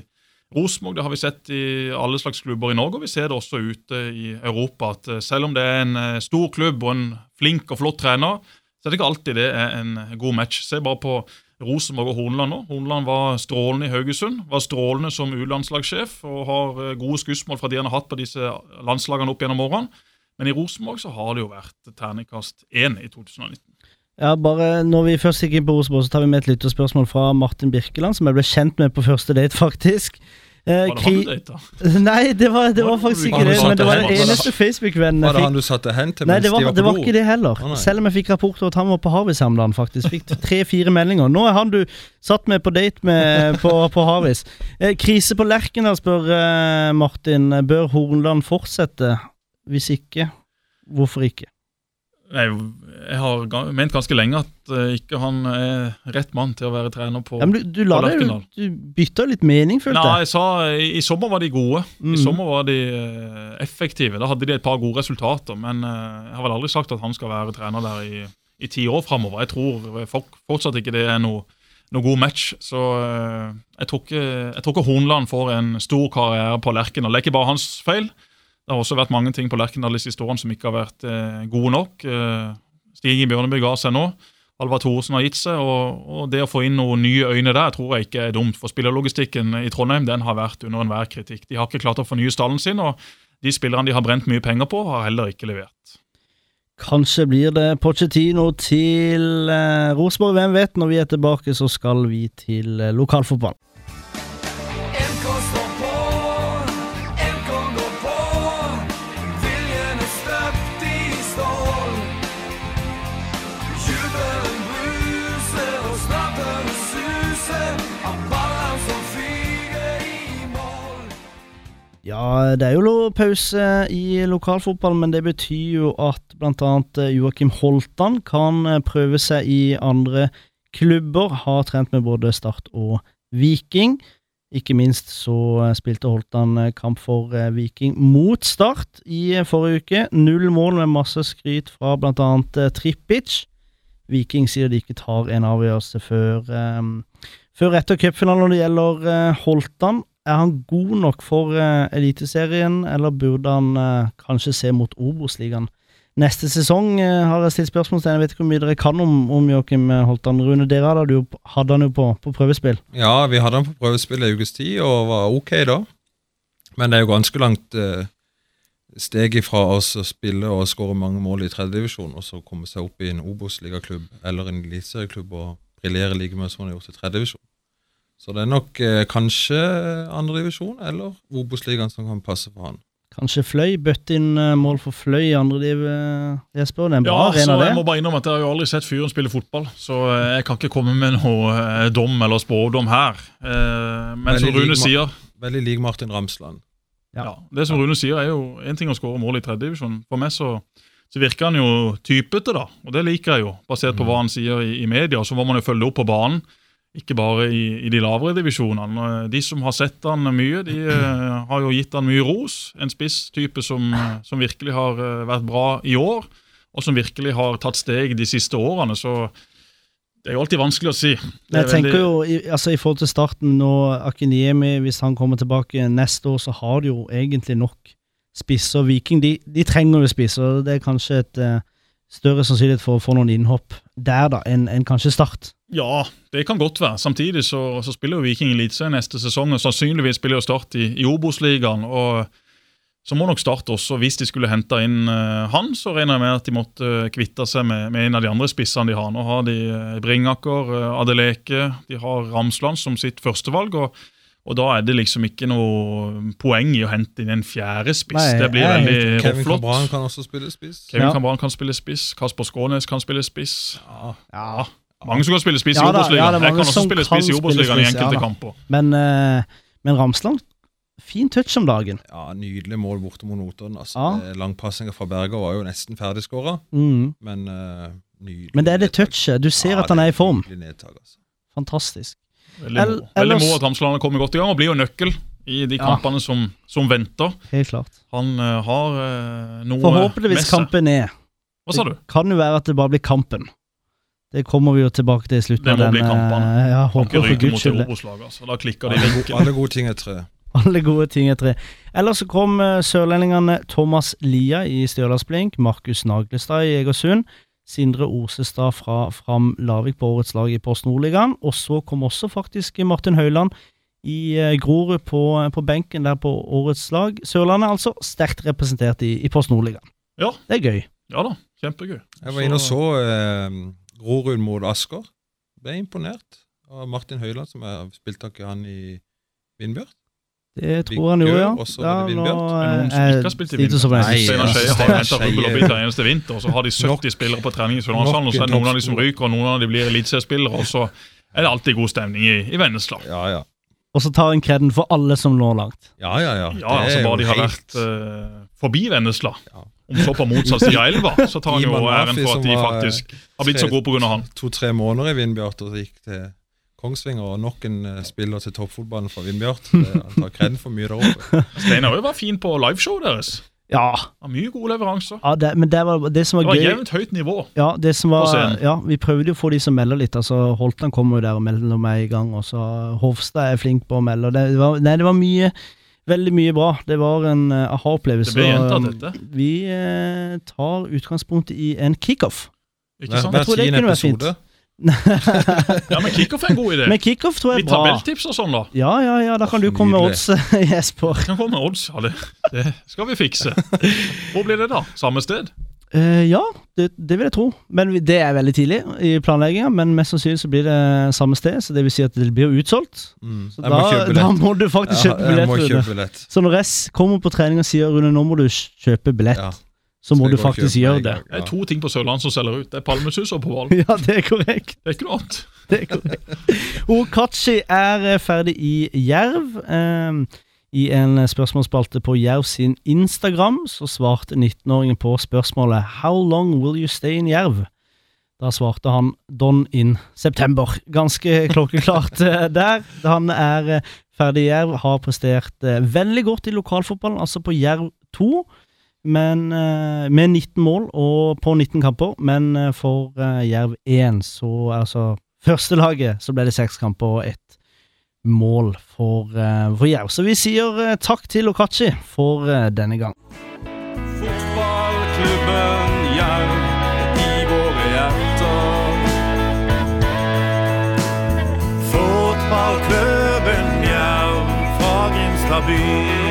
Rosenborg, det har vi sett i alle slags klubber i Norge. Og vi ser det også ute i Europa. At eh, selv om det er en eh, stor klubb og en flink og flott trener, så er det ikke alltid det er en god match. Se bare på Rosenborg og Horneland nå. Horneland var strålende i Haugesund. Var strålende som U-landslagssjef og har gode skussmål fra de han har hatt på disse landslagene opp gjennom årene. Men i Rosenborg så har det jo vært terningkast én i 2019. Ja, bare Når vi først gikk inn på Rosenborg, så tar vi med et lytterspørsmål fra Martin Birkeland, som jeg ble kjent med på første date, faktisk. Eh, Var det han du data? Nei, det var, det var faktisk ikke det men det var den eneste Facebook-vennen Var jeg det han du satte hen til mens de var, de var det var ikke det heller. Ah. Selv om jeg fikk rapporter at han var på Harvis her om dagen, faktisk. Fikk tre-fire meldinger. Nå er han du satt med på date med på, på Harvis. Eh, krise på Lerkendal, spør eh, Martin. Bør Hornland fortsette? Hvis ikke, hvorfor ikke? Nei, jeg har ment ganske lenge at eh, ikke han er rett mann til å være trener på Ja, men du, du, la på deg, Lerkendal. du bytta litt mening, følte Nei, jeg. jeg sa i, i sommer var de gode. Mm. I sommer var de eh, effektive. Da hadde de et par gode resultater. Men eh, jeg har vel aldri sagt at han skal være trener der i, i ti år framover. Jeg tror folk, fortsatt ikke det er noe, noe god match. Så jeg tror ikke, jeg tror ikke Hornland får en stor karriere på Lerkendal. Det er ikke bare hans feil. Det har også vært mange ting på Lerkendal de siste årene som ikke har vært eh, gode nok. Eh, Stig Bjørneby ga seg nå. Alvar Thoresen har gitt seg, og, og det å få inn noen nye øyne der tror jeg ikke er dumt. For spillerlogistikken i Trondheim den har vært under enhver kritikk. De har ikke klart å fornye stallen sin, og de spillerne de har brent mye penger på, har heller ikke levert. Kanskje blir det Pochettino til eh, Rosenborg, hvem vet? Når vi er tilbake, så skal vi til eh, lokalfotball. Ja, det er jo pause i lokalfotball, men det betyr jo at bl.a. Joakim Holtan kan eh, prøve seg i andre klubber. Har trent med både Start og Viking. Ikke minst så eh, spilte Holtan eh, kamp for eh, Viking mot Start i eh, forrige uke. Null mål med masse skryt fra bl.a. Trippic. Viking sier de ikke tar en avgjørelse før, um, før etter cupfinalen når det gjelder eh, Holtan. Er han god nok for eh, Eliteserien, eller burde han eh, kanskje se mot Obos-ligaen neste sesong? Eh, har jeg stilt spørsmålstegn. Jeg vet ikke hvor mye dere kan om, om Joakim Holtan. Rune, dere hadde, hadde han jo på, på prøvespill. Ja, vi hadde han på prøvespill i ukes tid, og var ok da. Men det er jo ganske langt eh, steg ifra oss å spille og skåre mange mål i tredjedivisjon, og så komme seg opp i en Obos-ligaklubb eller en eliteserieklubb og briljere like mye som han har gjort i tredjedivisjon. Så det er nok eh, kanskje andredivisjon eller Obos-ligaen som kan passe for han. Kanskje Fløy bøtte inn eh, mål for Fløy i andre div, eh, Jesper. Det er en bra Ja, så det. jeg må bare innrømme at jeg har jo aldri sett fyren spille fotball, så eh, jeg kan ikke komme med noe dom eller spådom her. Eh, Men Veldig som Rune lik- sier, Veldig lik Martin Ramsland. Ja. ja, det som Rune sier er jo en ting å skåre mål i tredjedivisjon. For meg så, så virker han jo typete, da, og det liker jeg jo, basert på hva han sier i, i media. Så må man jo følge opp på banen, ikke bare i, i de lavere divisjonene. De som har sett han mye, de eh, har jo gitt han mye ros. En spisstype som, som virkelig har eh, vært bra i år, og som virkelig har tatt steg de siste årene. Så det er jo alltid vanskelig å si. Jeg tenker veldig- jo, i, altså i forhold til starten nå, Akiniemi, hvis han kommer tilbake neste år, så har de jo egentlig nok spisser. Viking, de, de trenger jo spisser. Det er kanskje et uh, større sannsynlighet for å få noen innhopp der, da, enn en kanskje Start. Ja, det kan godt være. Samtidig så, så spiller jo Viking Eliteserien neste sesong, og sannsynligvis spiller jo Start i, i Obos-ligaen. og så må nok Start også, hvis de skulle hente inn uh, han, så regner jeg med at de måtte uh, kvitte seg med, med en av de andre spissene de har. Nå har de uh, Bringaker, uh, Adeleke, de har Ramsland som sitt førstevalg. og og da er det liksom ikke noe poeng i å hente inn en fjerde spiss. Nei, det blir jeg veldig Kevin flott. Cabran kan også spille spiss. Kevin Ja. Cabran kan spille spiss, Kasper Skånes kan spille spiss. Ja, Ja. Mange som kan spille spiss i Ja Obos-ligaen. jeg kan også spille spiss i spille Obos-ligaen i spiss, ja kamper. Men, eh, men Ramsland, fin touch om dagen. Ja, Nydelig mål borte mot Notodden. Altså. Ja. Langpasninga fra Berger var jo nesten ferdigskåra, Mm. men uh, nydelig. Men det er det touchet. Du ser Ja, at han er i form. Nedtag, altså. Fantastisk. Veldig El- ellers- at Ramsland har kommet godt i gang og blir jo nøkkel i de Ja. kampene som, som venter. Helt klart. Han uh, har uh, noe Forhåpentligvis med seg. kampen er. Hva sa du? Det kan jo være at det bare blir kampen. Det kommer vi jo tilbake til i slutten Det må av bli kampene. eh, Ja, håper for guds mot skyld. Altså. Da klikker de Alle, alle gode ting er tre. Alle gode ting er tre. Ellers så kom eh, sørlendingene Thomas Lia i Stjørdalsblink, Markus Naglestad i Egersund, Sindre Osestad fra Fram Lavik på årets lag i Post Nordligaen, og så kom også faktisk Martin Høiland i eh, Grorud på, på benken der på årets lag. Sørlandet altså sterkt representert i, i Post Nordligaen. Ja. Det er gøy. Ja da, kjempegøy. Jeg var inne og så eh, Grorud mot Asker. Ble imponert av Martin Høiland, som jeg spilte ikke han i Vindbjørn. Det tror han jo, ja. Det nå. Er det noen som eh, ikke har spilt i Nei, Steinar Skeie har Steinar rubbel og bit hver eneste vinter, og så har de 70 Nok- spillere på trening i Sørlandshallen, og så er det noen av de som ryker, og noen av de blir eliteseriespillere, og så er det alltid god stemning i, i Vennesla. Ja, ja. Og så tar en kreden for alle som når langt. Ja, ja, ja. Ja, altså er bare de har helt- vært uh, forbi Vennesla, Ja. Om så på motsatt side av elva, så tar han jo æren for at de faktisk har blitt så gode av han. to-tre måneder i Vindbjart, og gikk til Kongsvinger, og nok en eh, spiller til toppfotballen fra Vindbjart. Han tar kred for mye der oppe. Steinar òg var fin på liveshowet deres. Ja, ja. mye gode leveranser. ja det, men det var det som Det var var gøy. jevnt høyt nivå. Ja, det som på var, scenen. ja, vi prøvde jo å få de som melder litt. altså Holtan kommer jo der og melder meg i gang, og så Hofstad er flink på å melde. og Det, det, var, nei, det var mye, veldig mye bra. Det var en uh, aha-opplevelse. Det ble gjentatt, dette. Vi eh, tar utgangspunkt i en kickoff. Ikke sant? hver tror det tiende kunne vært fint. Ja, men kickoff er en god idé. Men kickoff tror jeg Litt er bra. tabelltips og sånn, da. Ja, ja, ja, da kan du komme med odds, Jesper. Kan komme med odds. Ja, det, det skal vi fikse. Hvor blir det, da? Samme sted? Eh, ja, det, det vil jeg tro. Men det er veldig tidlig i planlegginga. Men mest sannsynlig så blir det samme sted, så det vil si at det blir utsolgt. Mm. Så Jeg må da, da må du faktisk Ja, kjøpe billett. må kjøpe billett. Så når s- kommer på trening og sier Rune, nå må du kjøpe billett, Ja. så må Skal du faktisk gjøre det. Det er to ting på Sørlandet som selger ut. Det er palmesus og på Hval. Ja, det er korrekt. Det er ikke noe annet. Det er korrekt. Okachi er eh, ferdig i Jerv. Eh, I en spørsmålsspalte på Jerv sin Instagram så svarte 19-åringen på spørsmålet How long will you stay in Jerv? Da svarte han Don in september. Ganske klokkeklart eh, der. Han er eh, ferdig i Jerv, har prestert eh, veldig godt i lokalfotballen, altså på Jerv 2. Men med 19 mål og på 19 kamper, men for Jerv 1 så altså Førstelaget så ble det seks kamper og ett mål for, eh, for Jerv. Så vi sier eh, takk til Okachi for eh, denne gang. Fotballklubben Jerv i våre hjerter. Fotballklubben Jerv fra Grimstad by.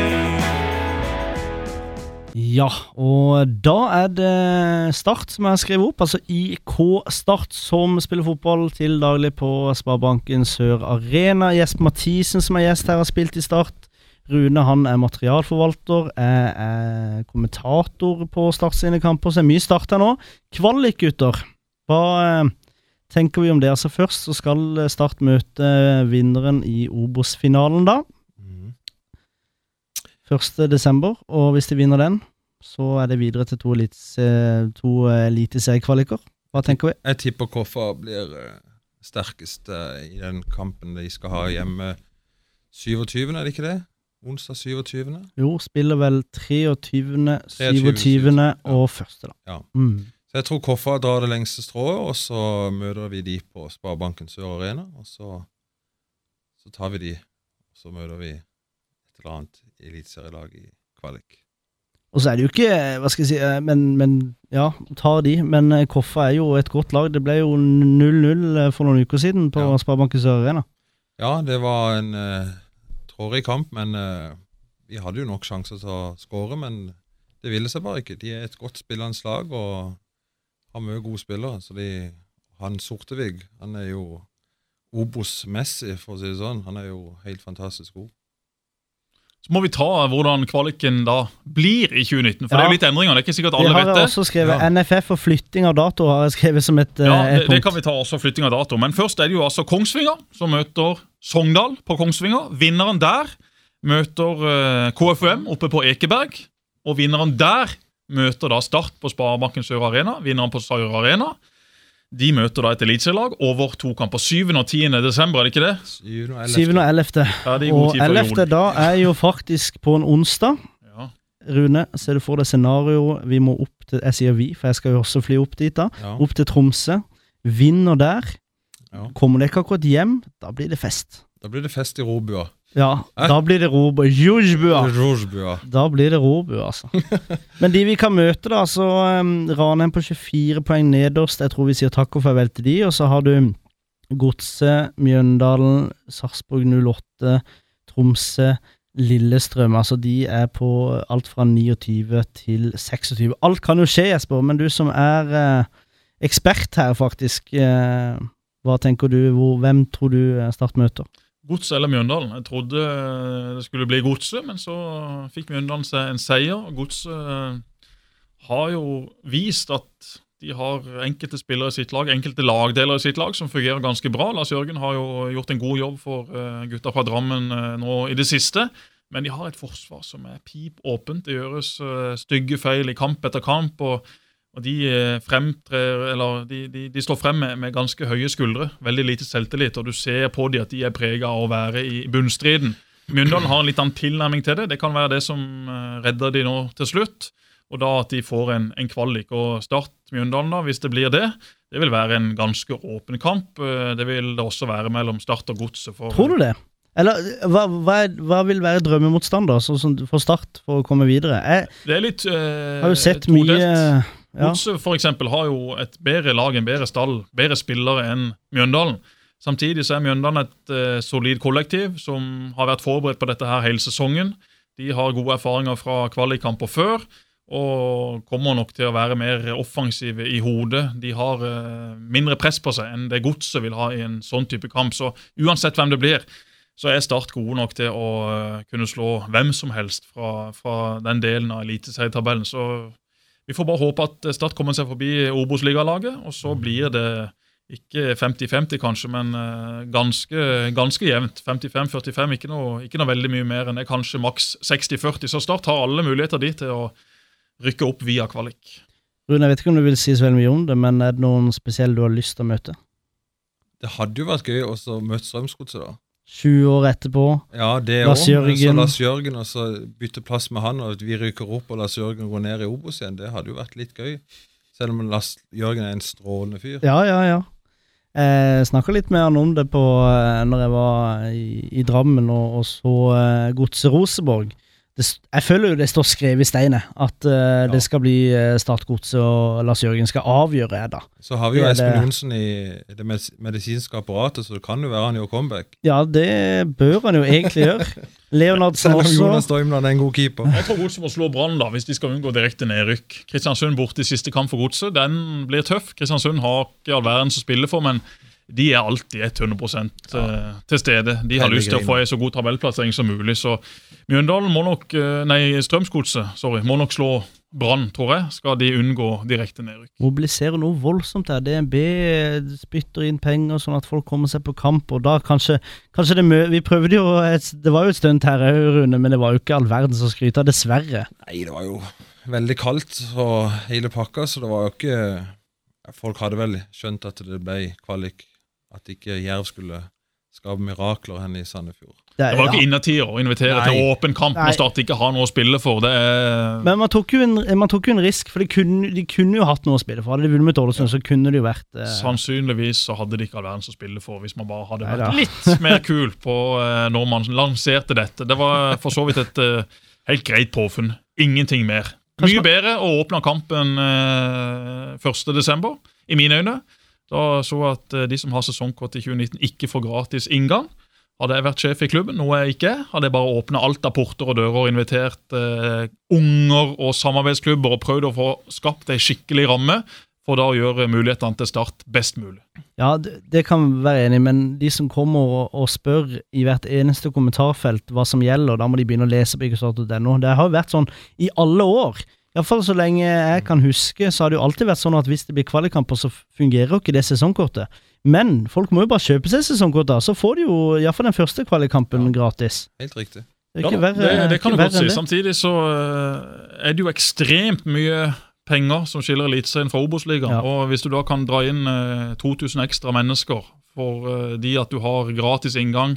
Ja, og da er det Start som jeg har skrevet opp, altså IK Start, som spiller fotball til daglig på Sparebanken Sør Arena. Jesper Mathisen, som er gjest her, har spilt i Start. Rune han er materialforvalter, jeg er kommentator på Start sine kamper, så det er mye Start her nå. Kvalik, gutter. Hva eh, tenker vi om det? Altså Først så skal Start møte vinneren i Obos-finalen, da. Mhm. 1. desember, og hvis de vinner den, så er det videre til to, elites, eh, to eh, eliteseriekvaliker. Hva tenker vi? Jeg tipper Koffa blir eh, sterkest eh, i den kampen de skal ha hjemme 27., er det ikke det? Onsdag 27. Jo, spiller vel 23., 27. 27. ja. og 1. da. Ja. Mm. Så jeg tror Koffa drar det lengste strået, og så møter vi de på Sparebanken Sør Arena. Og så, så tar vi de, og så møter vi et eller annet eliteserielag i kvalik. Og så er det jo ikke, hva skal jeg si, eh, men, men ja, tar de. Men eh, Koffa er jo et godt lag. Det ble jo 0-0 for noen uker siden på Ja. Sparebanken Sør Arena. Ja, det var en uh, trådig kamp, men eh, vi hadde jo nok sjanser til å skåre. Men det ville seg bare ikke. De er et godt spillende lag og har mye gode spillere. Så de, han Sortevig, han er jo Obos-messig, for å si det sånn. Han er jo helt fantastisk god. Så må vi ta hvordan kvaliken da blir i 2019. For det er jo litt endringer. Det er ikke sikkert Vi alle har vet det. også skrevet Ja. NFF og flytting av dato har jeg skrevet som et, Ja, eh, et det, det kan vi ta også, flytting av dato. Men først er det jo altså Kongsvinger som møter Sogndal på Kongsvinger. Vinneren der møter eh, KFUM oppe på Ekeberg. Og vinneren der møter da Start på Sparebanken Sør Arena. Vinneren på Sør Arena. De møter da et eliteserielag over to kamper. 7. og 10. desember, er det ikke det? Syvende og 7. og 11. Ja, det er god Og tid 11. jul. da er jo faktisk på en onsdag. Ja. Rune, ser du for deg scenarioet Vi må opp til Jeg sier vi, for jeg skal jo også fly opp dit. da Ja. Opp til Tromsø. Vinner der. Ja. Kommer det ikke akkurat hjem, da blir det fest. Da blir det fest i Robua. Ja, eh? da blir det robua. Jujbua. Da blir det robua, altså. Men de vi kan møte, da, så um, Ranheim på 24 poeng nederst. Jeg tror vi sier takk og farvel til de. Og så har du Godset, Mjøndalen, Sarpsborg 08, Tromsø, Lillestrøm. Altså de er på alt fra 29 til 26. Alt kan jo skje, Jesper, men du som er eh, ekspert her, faktisk. Eh, hva tenker du? Hvor, hvem tror du eh, Start møter? Gods eller Mjøndalen. Jeg trodde eh, det skulle bli Godset, men så fikk Mjøndalen seg en seier. Godset eh, har jo vist at de har enkelte spillere i sitt lag, enkelte lagdeler i sitt lag som fungerer ganske bra. Lars Jørgen har jo gjort en god jobb for eh, gutta fra Drammen nå i det siste. Men de har et forsvar som er pip åpent. Det gjøres stygge feil i kamp etter kamp. og og de eh, fremtrer, eller de, de, de står frem med, med ganske høye skuldre. Veldig lite selvtillit, og du ser på dem at de er prega av å være i bunnstriden. Mjøndalen har en litt annen tilnærming til det. Det kan være det som eh, redder de nå til slutt. Og da at de får en, en kvalik. Og Start Mjøndalen, da, hvis det blir det, det vil være en ganske åpen kamp. Eh, Det vil det også være mellom Start og Godset. Tror du det? Eller hva, hva, hva vil være drømmemotstander sånn som for Start for å komme videre? Jeg Det er litt eh, har jo sett mye ja. Godset eksempel, har jo et bedre lag, en bedre stall, bedre spillere enn Mjøndalen. Samtidig så er Mjøndalen et eh, solid kollektiv som har vært forberedt på dette her hele sesongen. De har gode erfaringer fra kvalikkamper før og kommer nok til å være mer offensive i hodet. De har eh, mindre press på seg enn det Godset vil ha i en sånn type kamp. Så uansett hvem det blir, så er Start gode nok til å eh, kunne slå hvem som helst fra, fra den delen av eliteserietabellen. Så vi får bare håpe at Start kommer seg forbi Obos-ligalaget, og så blir det ikke 50-50 kanskje, men eh, ganske, ganske jevnt. 55-45, ikke, ikke noe veldig mye mer enn det. Kanskje maks 60-40. Så Start har alle muligheter de til å rykke opp via kvalik. Rune, jeg vet ikke om du vil si så veldig mye om det, men er det noen spesielle du har lyst til å møte? Det hadde jo vært gøy også å møte Strømsgodset, da. 20 år etterpå. Ja, det Lars-Jørgen. så Lars Jørgen, og så bytte plass med han, og vi ryker opp og Lars Jørgen går ned i Obos igjen. Det hadde jo vært litt gøy. Selv om Lars Jørgen er en strålende fyr. Ja, ja, ja. Jeg snakka litt med han om det på eh, når jeg var i, i Drammen og, og så uh, Godset Rosenborg. Det, jeg føler jo det står skrevet i steinet at eh, det skal bli Startgodset Start og Lars Jørgen skal avgjøre, det da. Så har vi jo Det Espen. Johnsen i det medisinske apparatet, så det kan jo være han gjør comeback. Ja, det bør han jo egentlig gjøre. Leonardsen Selv om også. Jonas Støymland er en god keeper. Jeg tror Godset må slå Brann hvis de skal unngå direkte nedrykk. Kristiansund borte i siste kamp for Godset. Den blir tøff. Kristiansund har ikke all verden som spiller for, men de er alltid 100 ja. til stede. De har Veldig lyst til å få en så god tabellplassering som mulig. Så Mjøndalen må nok, eh, nei, Strømsgodset sorry, må nok slå Brann, tror jeg, skal de unngå direkte nedrykk. mobiliserer noe voldsomt her. DNB spytter inn penger sånn at folk kommer seg på kamp, og da kanskje, kanskje det mø Vi prøvde jo et, Det var jo et stunt her òg, Rune, men det var jo ikke all verden som skryta, dessverre. Nei, det var jo veldig kaldt og hele pakka, så det var jo ikke Folk hadde vel skjønt at det ble kvalik. At ikke Jerv skulle skape mirakler henne i Sandefjord. Det var jo ja. ikke innertier å invitere Nei. til åpen kamp når Start ikke har noe å spille for. Det er Men man tok jo en, man tok jo en risk, for de kunne, de kunne jo hatt noe å spille for. Hadde de vunnet Ålesund, ja. så kunne det jo vært eh, Sannsynligvis så hadde de ikke all verdens å spille for hvis man bare hadde Neida. vært litt mer kul på eh, når man lanserte dette. Det var for så vidt et eh, helt greit påfunn. Ingenting mer. Mye bedre å åpne kampen eh, 1.12., i mine øyne. Da så jeg at eh, de som har sesongkort i 2019, ikke får gratis inngang. Hadde jeg vært sjef i klubben, noe jeg ikke hadde jeg bare åpna alt av porter og dører og invitert eh, unger og samarbeidsklubber og prøvd å få skapt ei skikkelig ramme for da å gjøre mulighetene til start best mulig. Ja, det, det kan vi være enig i, men de som kommer og, og spør i hvert eneste kommentarfelt hva som gjelder, da må de begynne å lese på ykkerstart.no. Det har jo vært sånn i alle år. Iallfall så lenge jeg kan huske, så har det jo alltid vært sånn at hvis det blir kvalikkamper, så fungerer jo ikke det sesongkortet. Men folk må jo bare kjøpe seg sesongkort, da, så får de jo iallfall den første kvalikkampen gratis. Helt riktig. Det Ja, verre, det, det kan ikke du godt si. Samtidig så eh, er det jo ekstremt mye penger som skiller Eliteserien fra Obos-ligaen. Ja. Og hvis du da kan dra inn eh, 2000 ekstra mennesker for eh, de at du har gratis inngang,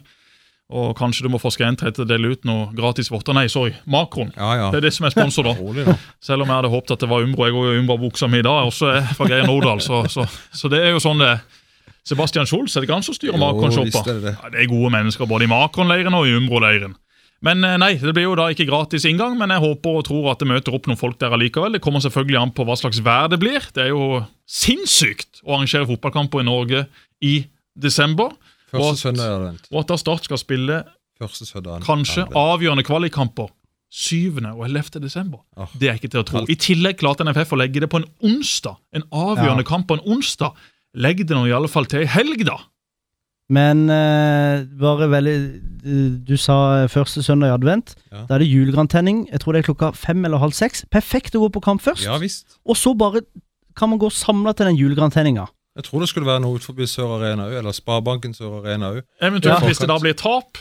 og kanskje du må forske en til å dele ut noe gratis votter Nei, sorry, Makron. Ja, ja. Det er det som er sponsor, da. Rolig da. Selv om jeg hadde håpet at det var Umbro. Jeg går jo Umbro-buksa mi i dag, også er fra Geir Nordahl. Så, så, så det er jo sånn det er. Sebastian Scholz, er det ikke han som styrer Makron-shoppa? det det. Ja, det er gode mennesker både i Makron-leiren og i Umbro-leiren. Men eh, nei, det blir jo da ikke gratis inngang, men jeg håper og tror at det møter opp noen folk der allikevel. Det kommer selvfølgelig an på hva slags vær det blir. Det er jo sinnssykt å arrangere fotballkamper i Norge i desember. Første søndag. Og at da Start skal spille søndag. kanskje advent. avgjørende kvalikkamper 7. og 11. desember. Oh, Det er ikke til å tro. I tillegg klarte NFF å legge det på en onsdag. En avgjørende Ja. kamp på en onsdag. Legg det nå i alle fall til ei helg, da. Men eh, bare veldig eh, Du sa første søndag i advent. Ja. Da er det julegrantenning. Jeg tror det er klokka fem eller halv seks. Perfekt å gå på kamp først. Ja visst. Og så bare kan man gå samla til den julegrantenninga. Jeg tror det skulle være noe utenfor Sør Arena òg, eller Sparebanken Sør Arena òg. Eventuelt Ja. hvis det da blir tap,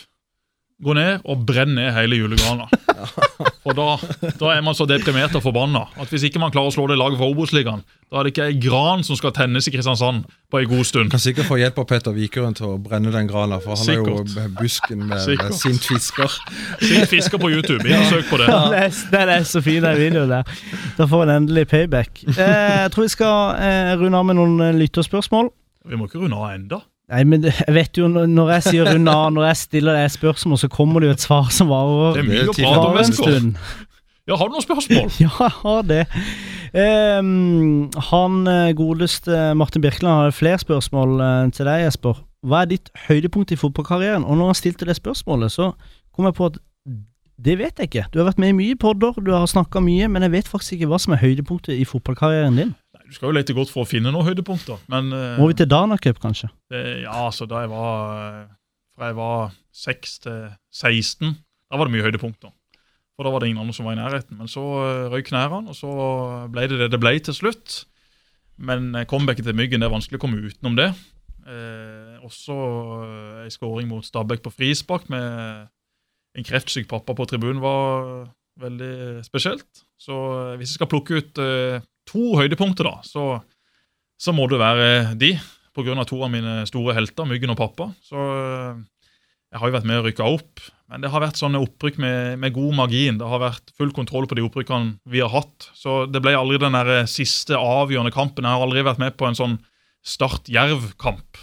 gå ned og brenn ned hele julegrana. For da, da er man så deprimert og forbanna at hvis ikke man klarer å slå det laget for Obos-ligaen, da er det ikke ei gran som skal tennes i Kristiansand på ei god stund. Kan sikkert få hjelp av Petter Vikerund til å brenne den grana, for han er jo busken med, med Sikkert. sint fisker. Sint fisker på YouTube. ikke søk på det. Ja, det er, den er så fin, den videoen der. Da får en endelig payback. Eh, jeg tror vi skal eh, runde av med noen eh, lytterspørsmål. Vi må ikke runde av enda. Nei, men jeg vet jo når jeg sier runde av, når jeg stiller deg spørsmål, så kommer det jo et svar som varer er er varer en stund. Ja, Har du noen spørsmål? Ja, jeg har det. Um, han eh, godeste Martin Birkeland hadde flere spørsmål eh, til deg, Jesper. Hva er ditt høydepunkt i fotballkarrieren? Og når han stilte det spørsmålet, så kom jeg på at det vet jeg ikke. Du har vært med i mye podder, du har snakka mye, men jeg vet faktisk ikke hva som er høydepunktet i fotballkarrieren din. Du skal jo lete godt for å finne noen høydepunkter. Men eh, Må vi til Dana Cup, kanskje? det, ja, altså da jeg var eh, Fra jeg var 6 til 16, da var det mye høydepunkter. For da var det ingen andre som var i nærheten. Men så eh, røyk knærne, og så ble det det det ble til slutt. Men comebacket til Myggen, det er vanskelig å komme utenom det. Eh, også en skåring mot Stabæk på frispark med en kreftsyk pappa på tribunen var veldig spesielt. Så hvis jeg skal plukke ut eh, to høydepunkter, da, så, så må det være de. Av to av mine store helter, Myggen og pappa. Så eh, jeg har jo vært med og rykka opp. Men det har vært sånne opprykk med, med god margin. Det har vært full kontroll på de opprykkene vi har hatt. Så det ble aldri den der siste avgjørende kampen. Jeg har aldri vært med på en sånn Start-Jerv-kamp.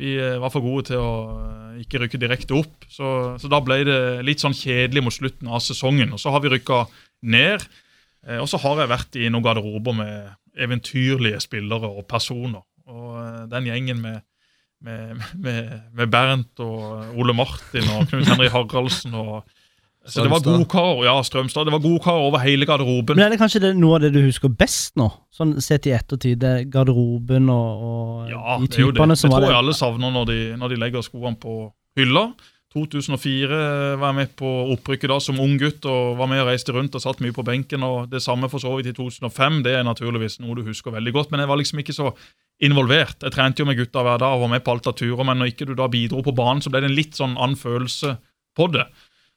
Vi eh, var for gode til å eh, ikke rykke direkte opp, så, så da ble det litt sånn kjedelig mot slutten av sesongen. Og så har vi rykka ned, eh, og så har jeg vært i noen garderober med eventyrlige spillere og personer. Og eh, den gjengen med, med, med, med Bernt og Ole Martin og Knut Henry Haraldsen og så det var god godkarer ja, Strømstad. Det var godkarer over hele garderoben. Men er det kanskje det, noe av det du husker best nå? Sånn sett i ettertid, det er garderoben og, og Ja, de det er jo det. typene Det som var tror jeg alle savner når de, når de legger skoene på hylla. 2004 var jeg med på opprykket da som ung gutt og var med og reiste rundt og satt mye på benken. og Det samme for så vidt i 2005. Det er naturligvis noe du husker veldig godt. Men jeg var liksom ikke så involvert. Jeg trente jo med gutta hver dag og var med på alt av turer, men når ikke du da bidro på banen, så ble det en litt sånn annen følelse på det.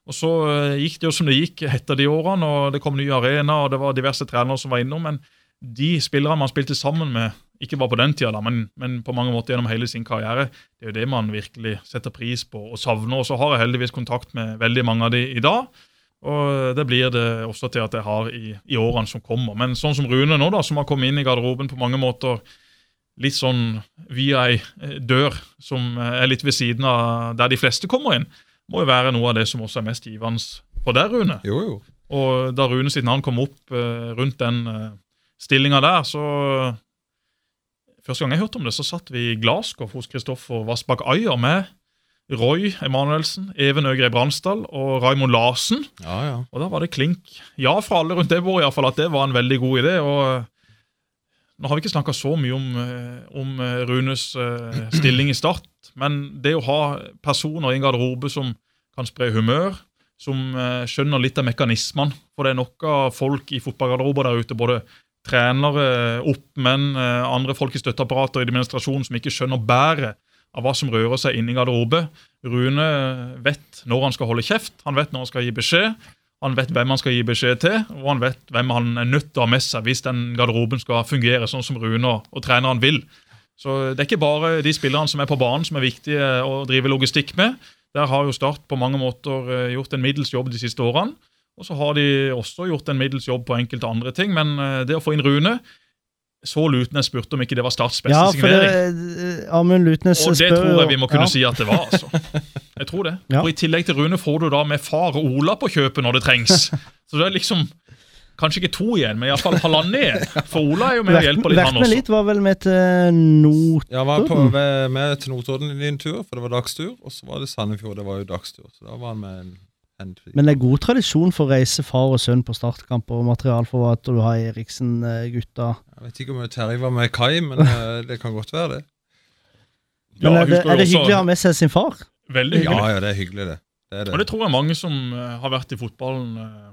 Og så eh, gikk det jo som det gikk etter de årene, og det kom nye arena, og det var diverse trenere som var innom. Men de spillerne man spilte sammen med, ikke bare på den tida, da, men, men på mange måter gjennom hele sin karriere, det er jo det man virkelig setter pris på og savner. Og så har jeg heldigvis kontakt med veldig mange av de i dag. Og det blir det også til at jeg har i, i årene som kommer. Men sånn som Rune nå, da, som har kommet inn i garderoben på mange måter litt sånn via ei eh, dør som eh, er litt ved siden av der de fleste kommer inn, må jo være noe av det som også er mest givende for deg, Rune. Jo, jo. Og da Rune sitt navn kom opp eh, rundt den stillinga der, så Første gang jeg hørte om det, så satt vi i Glasgow hos Kristoffer Vassbakk Ayer med Roy Emanuelsen, Even Øgrei Bransdal og Raymond Larsen. Ja, ja. Og da var det klink ja fra alle rundt det bordet i hvert fall, at det var en veldig god idé. og Nå har vi ikke snakka så mye om, eh, om eh, Runes eh, stilling i Start, men det å ha personer i en garderobe som kan spre humør, som eh, skjønner litt av mekanismene For det er nok av folk i fotballgarderober der ute, både trenere, oppmenn, eh, andre folk i støtteapparatet og i administrasjonen som ikke skjønner bæret av hva som rører seg inne i garderobe. Rune vet når han skal holde kjeft, han vet når han skal gi beskjed. Han vet hvem han skal gi beskjed til, og han vet hvem han er nødt til å ha med seg hvis den garderoben skal fungere sånn som Rune og, treneren vil. Så Det er ikke bare de spillerne som er på banen som er viktige å drive logistikk med. Der har jo Start på mange måter eh, gjort en middels jobb de siste årene. Og så har de også gjort en middels jobb på enkelte andre ting. Men eh, det å få inn Rune Så Lutnes spurte om ikke det var Starts beste Ja, signering. det, eh, Amund Lutnes Og det spør tror jeg vi må kunne ja. si at det var. altså. Jeg tror det. Ja. Og I tillegg til Rune får du da med far og Ola på kjøpet når det trengs. Så det er liksom Kanskje ikke to igjen, men iallfall halvannen igjen. For Ola er jo med og hjelper litt, han også. litt var vel med til Notodden? Ja, var på, med, med til Notodden en din tur, for det var dagstur. Og så var det Sandefjord, det var jo dagstur. Så da var han med en Men det er god tradisjon for å reise far og sønn på startkamp og materialforvalter. Du har Eriksen-gutta. Jeg vet ikke om Terje var med Kai, men eh, det kan godt være det. Ja, Men er det, er det hyggelig å ha med seg sin far? Veldig hyggelig. Ja, ja, det er hyggelig, det. det, er Og det. det tror jeg mange som eh, har vært i fotballen eh,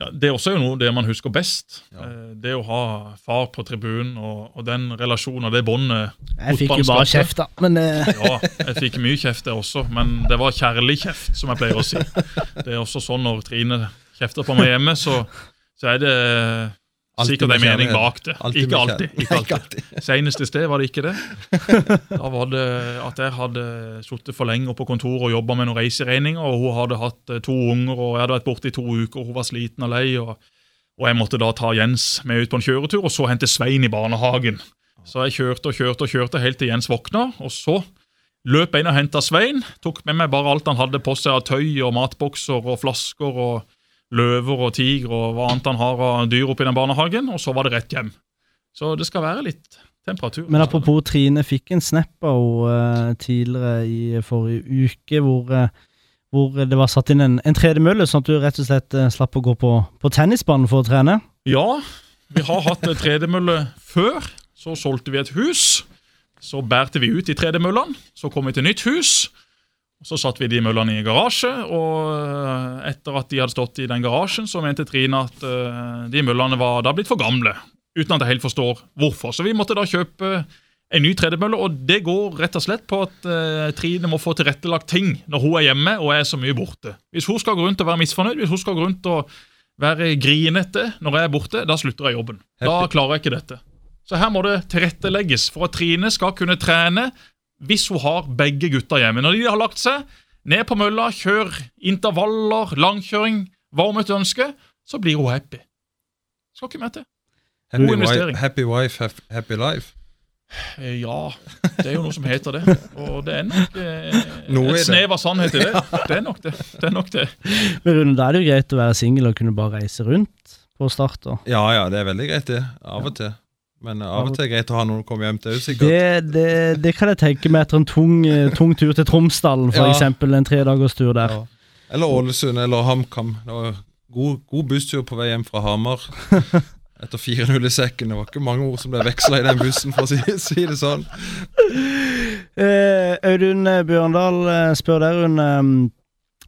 ja, Det er også jo noe det man husker best. Ja. Eh, det å ha far på tribunen og, og den relasjonen og det båndet. Jeg fikk jo bare kjeft, da. Men uh... Ja, jeg fikk mye kjeft, det også, men det var kjærlig kjeft, som jeg pleier å si. Det er også sånn når Trine kjefter på meg hjemme, så, så er det Alltid sikkert en mening bak det. Alltid Ikke alltid. Ikke alltid. Senest i sted var det ikke det. Da var det at jeg hadde sittet for lenge på kontoret og jobba med noen reiseregninger, og hun hadde hatt eh, to unger, og jeg hadde vært borte i to uker, og hun var sliten og lei. og, og jeg måtte da ta Jens med ut på en kjøretur, og så hente Svein i barnehagen. Så jeg kjørte og kjørte og kjørte helt til Jens våkna, og så løp jeg inn og henta Svein. Tok med meg bare alt han hadde på seg av tøy og matbokser og flasker og løver og tiger og hva annet han har av dyr oppi den barnehagen, og så var det rett hjem. Så det skal være litt temperatur. Men apropos Trine fikk en snap av henne eh, tidligere i forrige uke, hvor, eh, hvor det var satt inn en, en tredemølle, sånn at du rett og slett eh, slapp å gå på, på tennisbanen for å trene. Ja, vi har hatt tredemølle før. Så solgte vi et hus. Så bærte vi ut i tredemøllene. Så kom vi til nytt hus. Så satte vi de møllene i garasje, og eh, etter at de hadde stått i den garasjen, så mente Trine at eh, de møllene var da blitt for gamle. Uten at jeg helt forstår hvorfor. Så vi måtte da kjøpe en ny tredemølle, og det går rett og slett på at eh, Trine må få tilrettelagt ting når hun er hjemme og er så mye borte. Hvis hun skal gå rundt og være misfornøyd, hvis hun skal gå rundt og være grinete når jeg er borte, da slutter jeg jobben. Da klarer jeg ikke dette. Så her må det tilrettelegges for at Trine skal kunne trene hvis hun har begge gutta hjemme. Når de har lagt seg, ned på mølla, kjør intervaller, langkjøring, hva hun måtte ønske, så blir hun happy. Skal ikke mer til. Happy, God investering. wife, happy wife, happy life. Eh, Ja, det er jo noe som heter det. Og det er nok eh, et snev av sannhet i det. Det er nok det. det, er nok det. Men Rune, da er det jo greit å være singel og kunne bare reise rundt på start. da. Ja, ja, det er veldig greit, det. Av og til. Men av og til er greit å ha noen å komme hjem til, sikkert. Det, det, det kan jeg tenke meg etter en tung, eh, tung tur til Tromsdalen, for Ja. eksempel. En tredagers tur der. Ja. Eller Ålesund, eller HamKam. Det var god, god busstur på vei hjem fra Hamar. Etter 4-0 i sekken. Det var ikke mange ord som ble veksla i den bussen, for å si, si det sånn. Eh, Audun Bjørndal eh, spør der, Rune. eh,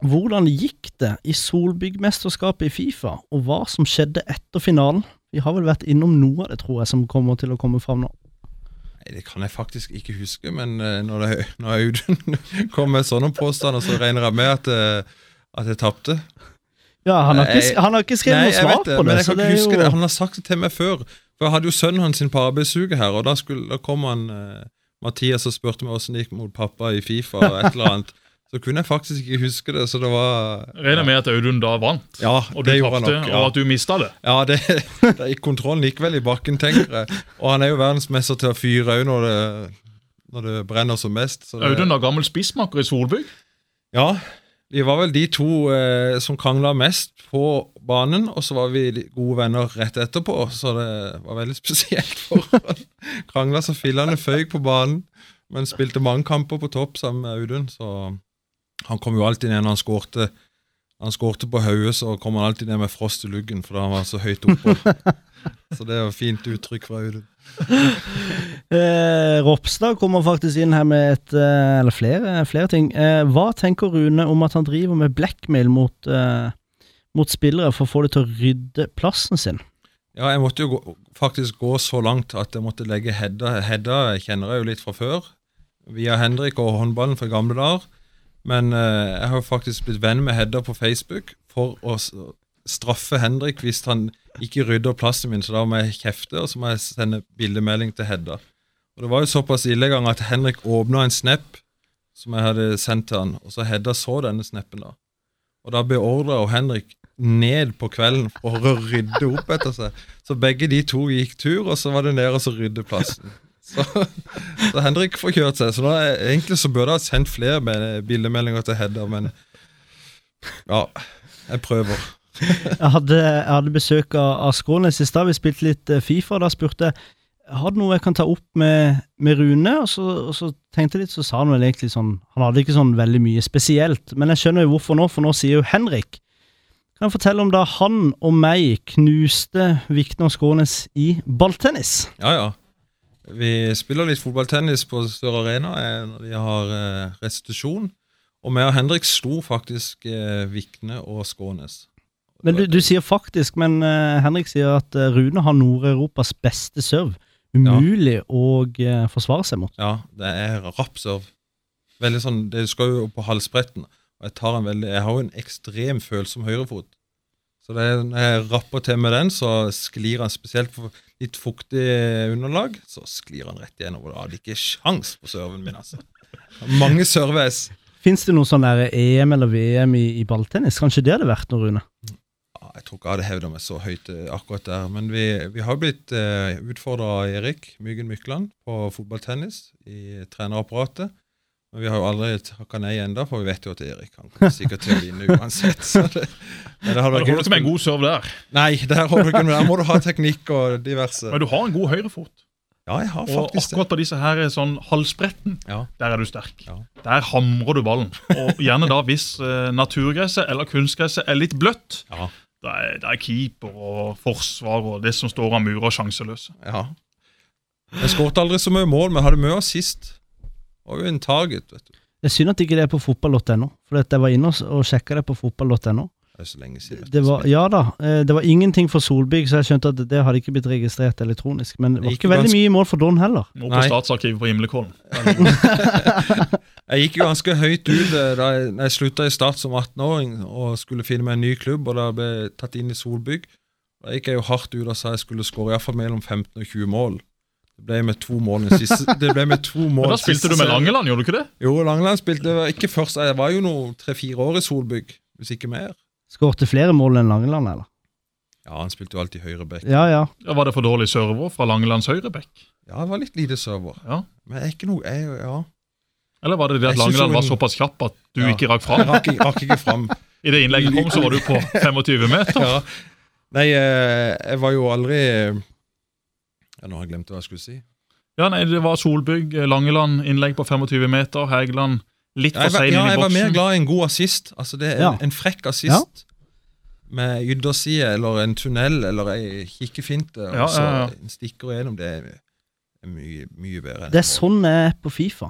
Hvordan gikk det i Solbyggmesterskapet i Fifa, og hva som skjedde etter finalen? Vi har vel vært innom noe av det, tror jeg, som kommer til å komme fram nå. Nei, Det kan jeg faktisk ikke huske, men eh, når, det, når Audun kom med sånne påstander, så regner jeg med at, eh, at jeg tapte. Ja, han har ikke, han har ikke skrevet Nei, noe svar det, på det. men jeg kan ikke huske jo- det. Han har sagt det til meg før. For Jeg hadde jo sønnen hans sin på arbeidsuke her, og da, skulle, da kom han eh, Mathias og spurte meg åssen det gikk mot pappa i Fifa og et eller annet. Så kunne jeg faktisk ikke huske det, så det var Regner med at Audun da vant, Ja, og du det gjorde han tapte, ja. og at du mista det. ja det, det gikk, kontrollen likevel i bakken, tenker jeg. Og han er jo verdensmester til å fyre òg når, når det brenner som mest. Så det, Audun da, gammel spissmaker i Solbygg. Ja, vi var vel de to eh, som krangla mest på banen, og så var vi gode venner rett etterpå, så det var veldig spesielt for krangla så fillene føyk på banen, men spilte mange kamper på topp sammen med Audun, så han kom jo alltid ned når han skårte han skårte på hodet, så kom han alltid ned med frost i luggen, fordi han var så høyt oppe. så det var fint uttrykk fra Audun. Eh, Ropstad kommer faktisk inn her med et eh, Eller flere, flere ting. Eh, hva tenker Rune om at han driver med blackmail mot, eh, mot spillere for å få dem til å rydde plassen sin? Ja, jeg måtte jo gå, faktisk gå så langt at jeg måtte legge Hedda. Hedda kjenner jeg jo litt fra før, via Henrik og håndballen fra gamle dager. Men uh, jeg har jo faktisk blitt venn med Hedda på Facebook for å straffe Henrik hvis han ikke rydder plassen min, så da må jeg kjefte, og så må jeg sende bildemelding til Hedda. Og Det var jo såpass ille gang at Henrik åpna en snap som jeg hadde sendt til han, og så Hedda så denne snappen da. Og da beordra Henrik ned på kvelden for å rydde opp etter seg. Så begge de to gikk tur, og så var det ned og så rydde plassen. Så, så Henrik får kjørt seg. Så da, egentlig så burde jeg ha sendt flere med bildemeldinger til Hedda, men ja, jeg prøver. Jeg hadde, jeg hadde besøk av, Skånes i stad. Vi spilte litt eh, Fifa. Da spurte jeg har du noe jeg kan ta opp med, med Rune. Og så, og så tenkte jeg litt, så sa han vel egentlig sånn Han hadde ikke sånn veldig mye spesielt. Men jeg skjønner jo hvorfor nå, for nå sier jo Henrik Kan jeg fortelle om da han og meg knuste Viktor Skrånes i balltennis? Ja, ja. Vi spiller litt fotballtennis på Sør Arena eh, når de har eh, restitusjon. Og meg og Henrik slo faktisk eh, Vikne og Skånes. Men du, du sier faktisk, men Henrik sier at Rune har Nord-Europas beste serve. Umulig å eh, forsvare seg mot. Ja, det er rapp serve. Veldig sånn, Det skal jo på halsbretten. Og jeg, tar en veldig, jeg har jo en ekstrem følsom høyrefot. Så det når jeg rapper til med den, så sklir han spesielt på litt fuktig underlag. Så sklir han rett igjennom. Og da hadde ikke sjans på serven min, altså. Mange serves. Fins det noe sånn der EM eller VM i, i balltennis? Kanskje det hadde vært noe, Rune? Ja, Jeg tror ikke jeg hadde hevda meg så høyt eh, akkurat der. Men vi, vi har blitt eh, utfordra av Erik Myggen Mykland på fotballtennis i trenerapparatet. Men vi har jo aldri takka nei ennå, for vi vet jo at Erik han kommer sikkert til å vinne uansett. Så det, men det holder ikke med en god serve der. Nei, der, du der må du ha teknikk og diverse. Men du har en god høyrefot. Ja, jeg har faktisk det. Og akkurat på disse her sånn halsbretten, Ja. der er du sterk. Ja. Der hamrer du ballen. Og gjerne da hvis eh, naturgresset eller kunstgresset er litt bløtt. Ja. Da er, da er keeper og forsvar og det som står av murer, sjanseløse. ja. Jeg skåret aldri så mye mål, men hadde mye assist. Var jo en target, vet du. Det er synd at ikke det er på fotball.no, for at jeg var inne og, og sjekka det på fotball.no. Det er så lenge siden. Det var, ja da, eh, det var ingenting for Solbygg, så jeg skjønte at det hadde ikke blitt registrert elektronisk. Men det var ikke veldig ganske- mye mål for Don heller. Må på Statsarkivet på Himlekollen. Jeg gikk jo ganske høyt ut eh, da jeg, da jeg slutta i Start som 18-åring og skulle finne meg en ny klubb, og da ble jeg tatt inn i Solbygg. Da gikk jeg jo hardt ut og sa jeg skulle skåre iallfall mellom 15 og 20 mål. Det ble med to mål i siste Det ble med to mål Men da spilte siste du med. Langeland, gjorde du ikke det? Jo, Langeland spilte ikke først. Jeg var jo noe tre-fire år i Solbygg, hvis ikke mer. Skårte flere mål enn Langeland, eller? Ja, han spilte jo alltid høyreback. Ja ja. Ja, var det for dårlig server fra Langelands høyrebekk? Ja, det var litt lite server. Ja. Men jeg er ikke noe jeg, Ja. Eller var det det at Langeland var såpass kjapp at du Ja. ikke rakk Jeg fram? rakk, ikke- rakk ikke fram. I det innlegget kom, så var du på 25 meter. Ja. Nei, eh, jeg var jo aldri Ja, nå har jeg glemt hva jeg skulle si. Ja, nei, Det var Solbygg, Langeland, innlegg på 25 meter. Hægeland litt Ja, for sein ja, inn i jeg var mer glad i en god assist. Altså det er Ja. en, en frekk assist med ytterside eller en tunnel eller ei kikkefinte, Ja, og så ja, ja. en stikker gjennom. Det er, mye, mye bedre. Det er sånn jeg er på Fifa.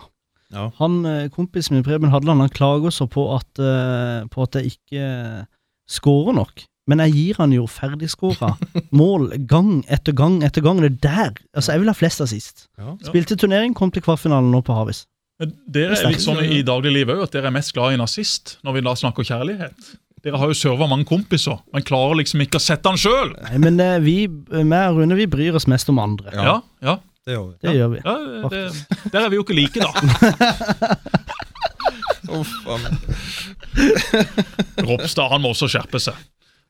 Ja. Han, eh, Kompisen min Preben Hadeland han klager så på at, eh, på at jeg ikke eh, scorer nok. Men jeg gir han jo ferdigskåra mål gang etter gang etter gang. Det er der. Altså, jeg vil ha flest assist. Ja. Spilte turnering, kom til kvartfinalen nå på Havis. Dere er er litt sånn i dagliglivet òg, at dere er mest glad i en assist når vi da snakker kjærlighet. Dere har jo serva mange kompiser, men klarer liksom ikke å sette han sjøl. Men eh, vi, meg og Rune, vi bryr oss mest om andre. Ja. Ja, ja, Det gjør vi. Det gjør vi. ja det, Der er vi jo ikke like, da. Uff, a meg. Ropstad han må også skjerpe seg.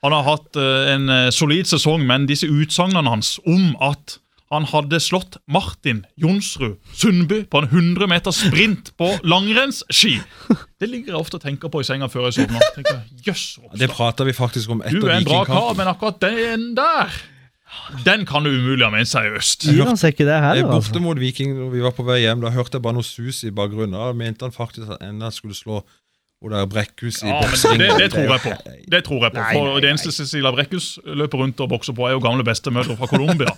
Han har hatt eh, en eh, solid sesong, men disse utsagnene hans om at han hadde slått Martin Jonsrud Sundby på en 100 meter sprint på langrennsski. Det ligger jeg ofte og tenker på i senga før jeg sovner. Tenker, Jøss, Det prater vi faktisk om etter Du er en bra kar, men akkurat den der Den kan du umulig ha ment seriøst. Gir han seg ikke det Jeg heller, Borte altså? mot Viking når vi var på vei hjem, da hørte jeg bare noe sus i bakgrunnen. Da mente han faktisk at enda han skulle slå Hvor det er Brekkhus i Ja, boksing. det, det tror jeg på. Det tror jeg på. Nei, For nei, Det eneste Cecilia Brekkhus løper rundt og bokser på, er jo gamle bestemødre fra Colombia.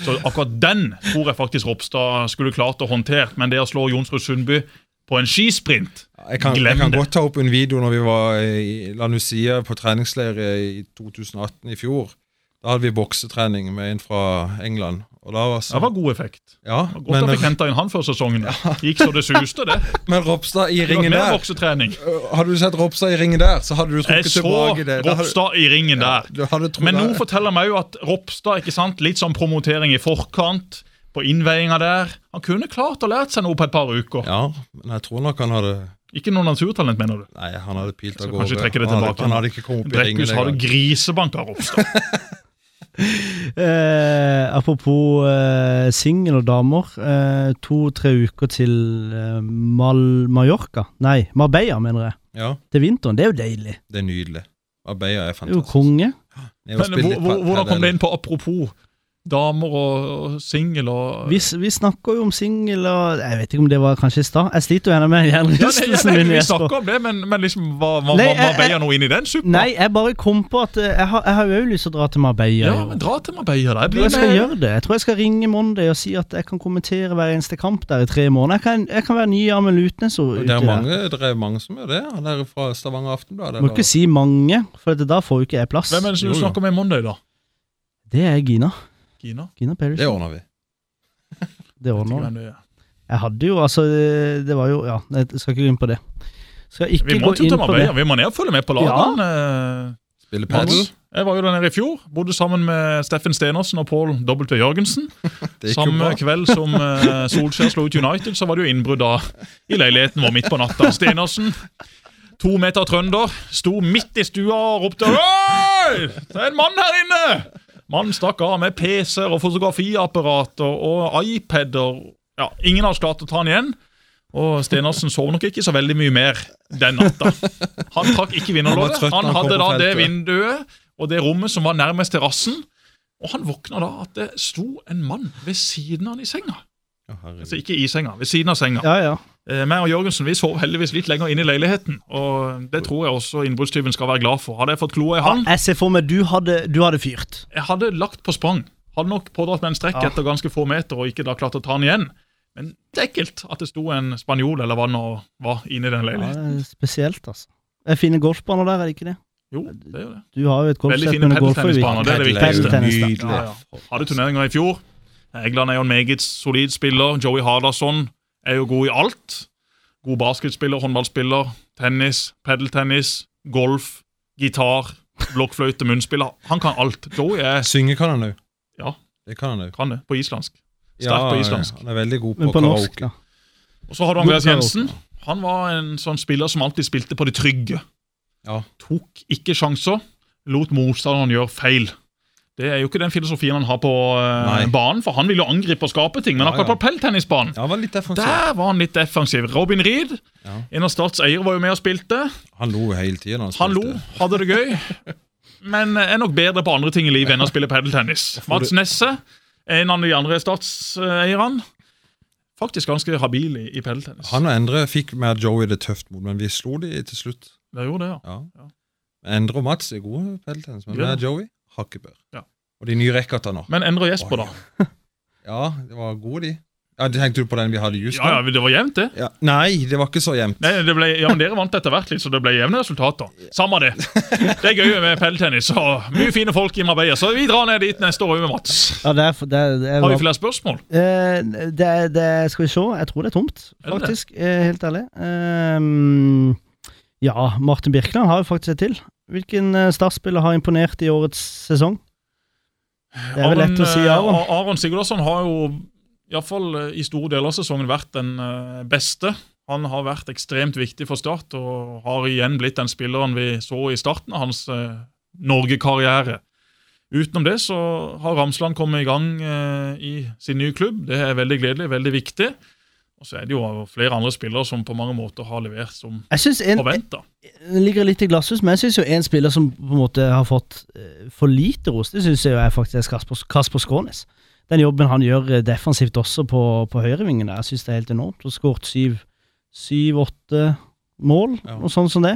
Så akkurat den tror jeg faktisk Ropstad skulle klart å håndtere. Men det å slå Jonsrud Sundby på en skisprint Jeg kan, Glem jeg kan det. godt ta opp en video når vi var i La Nucia på treningsleir i 2018 i fjor. Da hadde vi boksetrening med en fra England. Var Det var god effekt. ja, Det var Godt at vi henta inn han før sesongen. Gikk så det suste, det. men Ropstad i ringen der øh, Hadde du sett Ropstad i ringen der, så hadde du trukket så tilbake det. Jeg så Ropstad i ringen der. Ja, Men nå forteller meg jo at Ropstad, ikke sant, litt sånn promotering i forkant, på innveiinga der Han kunne klart å lært seg noe på et par uker. Ja, men jeg tror nok han hadde Ikke noe naturtalent, mener du? Nei, han hadde pilt av gårde. Han hadde- Han hadde ikke kommet opp i ringen. Brekkhus hadde grisebanka Ropstad. Eh, apropos eh, singel og damer. Eh, To-tre uker til eh, Mal Mallorca Nei, Marbella, mener jeg. Ja, Til vinteren. Det er jo deilig. det er nydelig. Marbella er Det er jo konge. Men hvor, hvordan kom det inn på apropos damer og, og singel og Vi, vi snakker jo om singel og Jeg vet ikke om det var kanskje i stad. Jeg sliter jo gjerne med ja, hjernerystelsen min. Vi snakker om det, men, men liksom hva, hva, Nei, var jeg- Marbella noe inn i den suppa? Nei, jeg bare kom på at eh, jeg har, jeg har jo også lyst til å dra til Marbella. Ja, men dra til Marbella. da. Jeg Jeg skal med. gjøre det. Jeg tror jeg skal ringe Monday og si at jeg kan kommentere hver eneste kamp der i tre måneder. Jeg kan, jeg kan være ny Amel Lutnes og Det er der. mange, det er mange som gjør det. Han er fra Stavanger Aftenblad. Må ikke si mange, for da får jo ikke jeg plass. Hvem er det som Jo, du jo. snakker med Monday, da? Det er Gina. Gina? Gina Pedersen. Det ordner vi. Det ordner er. Jeg hadde jo, altså Det var jo Ja, jeg skal ikke gå inn på det. Skal ikke Vi må gå inn på det. Vi må ned og følge med på lagene. Ja. Spille Mats. padel. Jeg var jo der nede i fjor. Bodde sammen med Steffen Stenersen og Pål W. Jørgensen. Samme kveld som uh, Solskjær slo ut United, så var det jo innbrudd da i leiligheten vår midt på natta. Stenersen, to meter trønder, sto midt i stua og ropte Oi! Det er en mann her inne! Mannen stakk av med PC-er og fotografiapparater og iPader. Ja, ingen har klart å ta han igjen. Og Stenersen sov nok ikke så veldig mye mer den natta. Han trakk ikke Han vinnerlåret. Han han hadde da det vinduet og det rommet som var nærmest terrassen. Og han våkna da at det sto en mann ved siden av han i senga. Oh. Altså ikke i senga, ved siden av senga. Ja, ja. Eh, meg og Jørgensen vi sov heldigvis litt lenger inne i leiligheten. Og det tror jeg også innbruddstyven skal være glad for. Hadde jeg fått kloa i han, Jeg ser for meg du hadde, du hadde fyrt. jeg hadde lagt på sprang. Hadde nok pådratt meg en strekk Ja. etter ganske få meter og ikke da klart å ta den igjen. Men det er ekkelt at det sto en spanjol eller hva det nå var inne i den Ja, leiligheten. det er spesielt, altså. Jeg er fine golfbaner der, er det ikke det? Jo, det er jo det. Du har jo et Veldig fine padeltennisbaner, det er det viktigste. Nydelig. Ja, ja. Hadde turneringer i fjor. Egland er jo en meget solid spiller. Joey Hardasson er jo god i alt. God basketspiller, håndballspiller, tennis, pedeltennis, golf, gitar, blokkfløyte, munnspiller. Han kan alt. Joey er Synge kan han òg. Ja. Det kan han òg. kan det på islandsk. Sterk på islandsk. Han er veldig god på, på norsk, karaoke. da. Og så har du Andreas Jensen. Han var en sånn spiller som alltid spilte på det trygge. Ja. Tok ikke sjanser. Lot motstanderen gjøre feil. Det er jo ikke den filosofien han har på uh, banen, for han vil jo angripe og skape ting. Men Ja, akkurat ja. på pelltennisbanen Ja, var. Der var han litt defensiv. Robin Reed, Ja. en av Starts eiere, var jo med og spilte. Han lo hele tiden. Han, Han lo, hadde det gøy, men er nok bedre på andre ting i livet enn å spille padeltennis. Mats Nesse, en av de andre Starts-eierne, faktisk ganske habil i, i padeltennis. Han og Endre fikk med Joey det tøft mot, men vi slo de til slutt. Det gjorde det, ja. Endre og Mats er gode padeltennis, men Ja. med Joey hakket bør. Ja. Og de nye racketa nå. Men Endre og Jesper, da? Ja, det var gode, de. Ja, Tenkte du på den vi hadde just Ja, ja, Det var jevnt, det. Ja. Nei, det var ikke så jevnt. Nei, det ble, ja, men Dere vant etter hvert litt, så det ble jevne resultater. Samme det. Det er gøy med padeltennis og mye fine folk i Marbella. Så vi drar ned dit neste år med Mats. Ja, det er, det er, det er Har vi flere spørsmål? Uh, det, det Skal vi se, jeg tror det er tomt, Er det det? faktisk. eh, helt ærlig. Ehm, ja, Martin Birkeland har jo faktisk et til. Hvilken eh, startspiller har imponert i årets sesong? Det er vel lett å si eh, Aron. Aron Sigurdasson har jo iallfall i store deler av sesongen vært den eh, beste. Han har vært ekstremt viktig for Start og har igjen blitt den spilleren vi så i starten av hans eh, Norge-karriere. Utenom det så har Ramsland kommet i gang eh, i sin nye klubb. Det er veldig gledelig, veldig viktig. Og så er det jo flere andre spillere som på mange måter har levert som forventa. Det ligger litt i glasshus, men jeg syns jo en spiller som på en måte har fått eh, for lite ros, det syns jeg jo er faktisk Kasper, Kasper Skånes. Den jobben han gjør eh, defensivt også på, på høyrevingen, jeg syns det er helt enormt. Og skåret syv, syv, åtte mål, Ja. og sånn som det.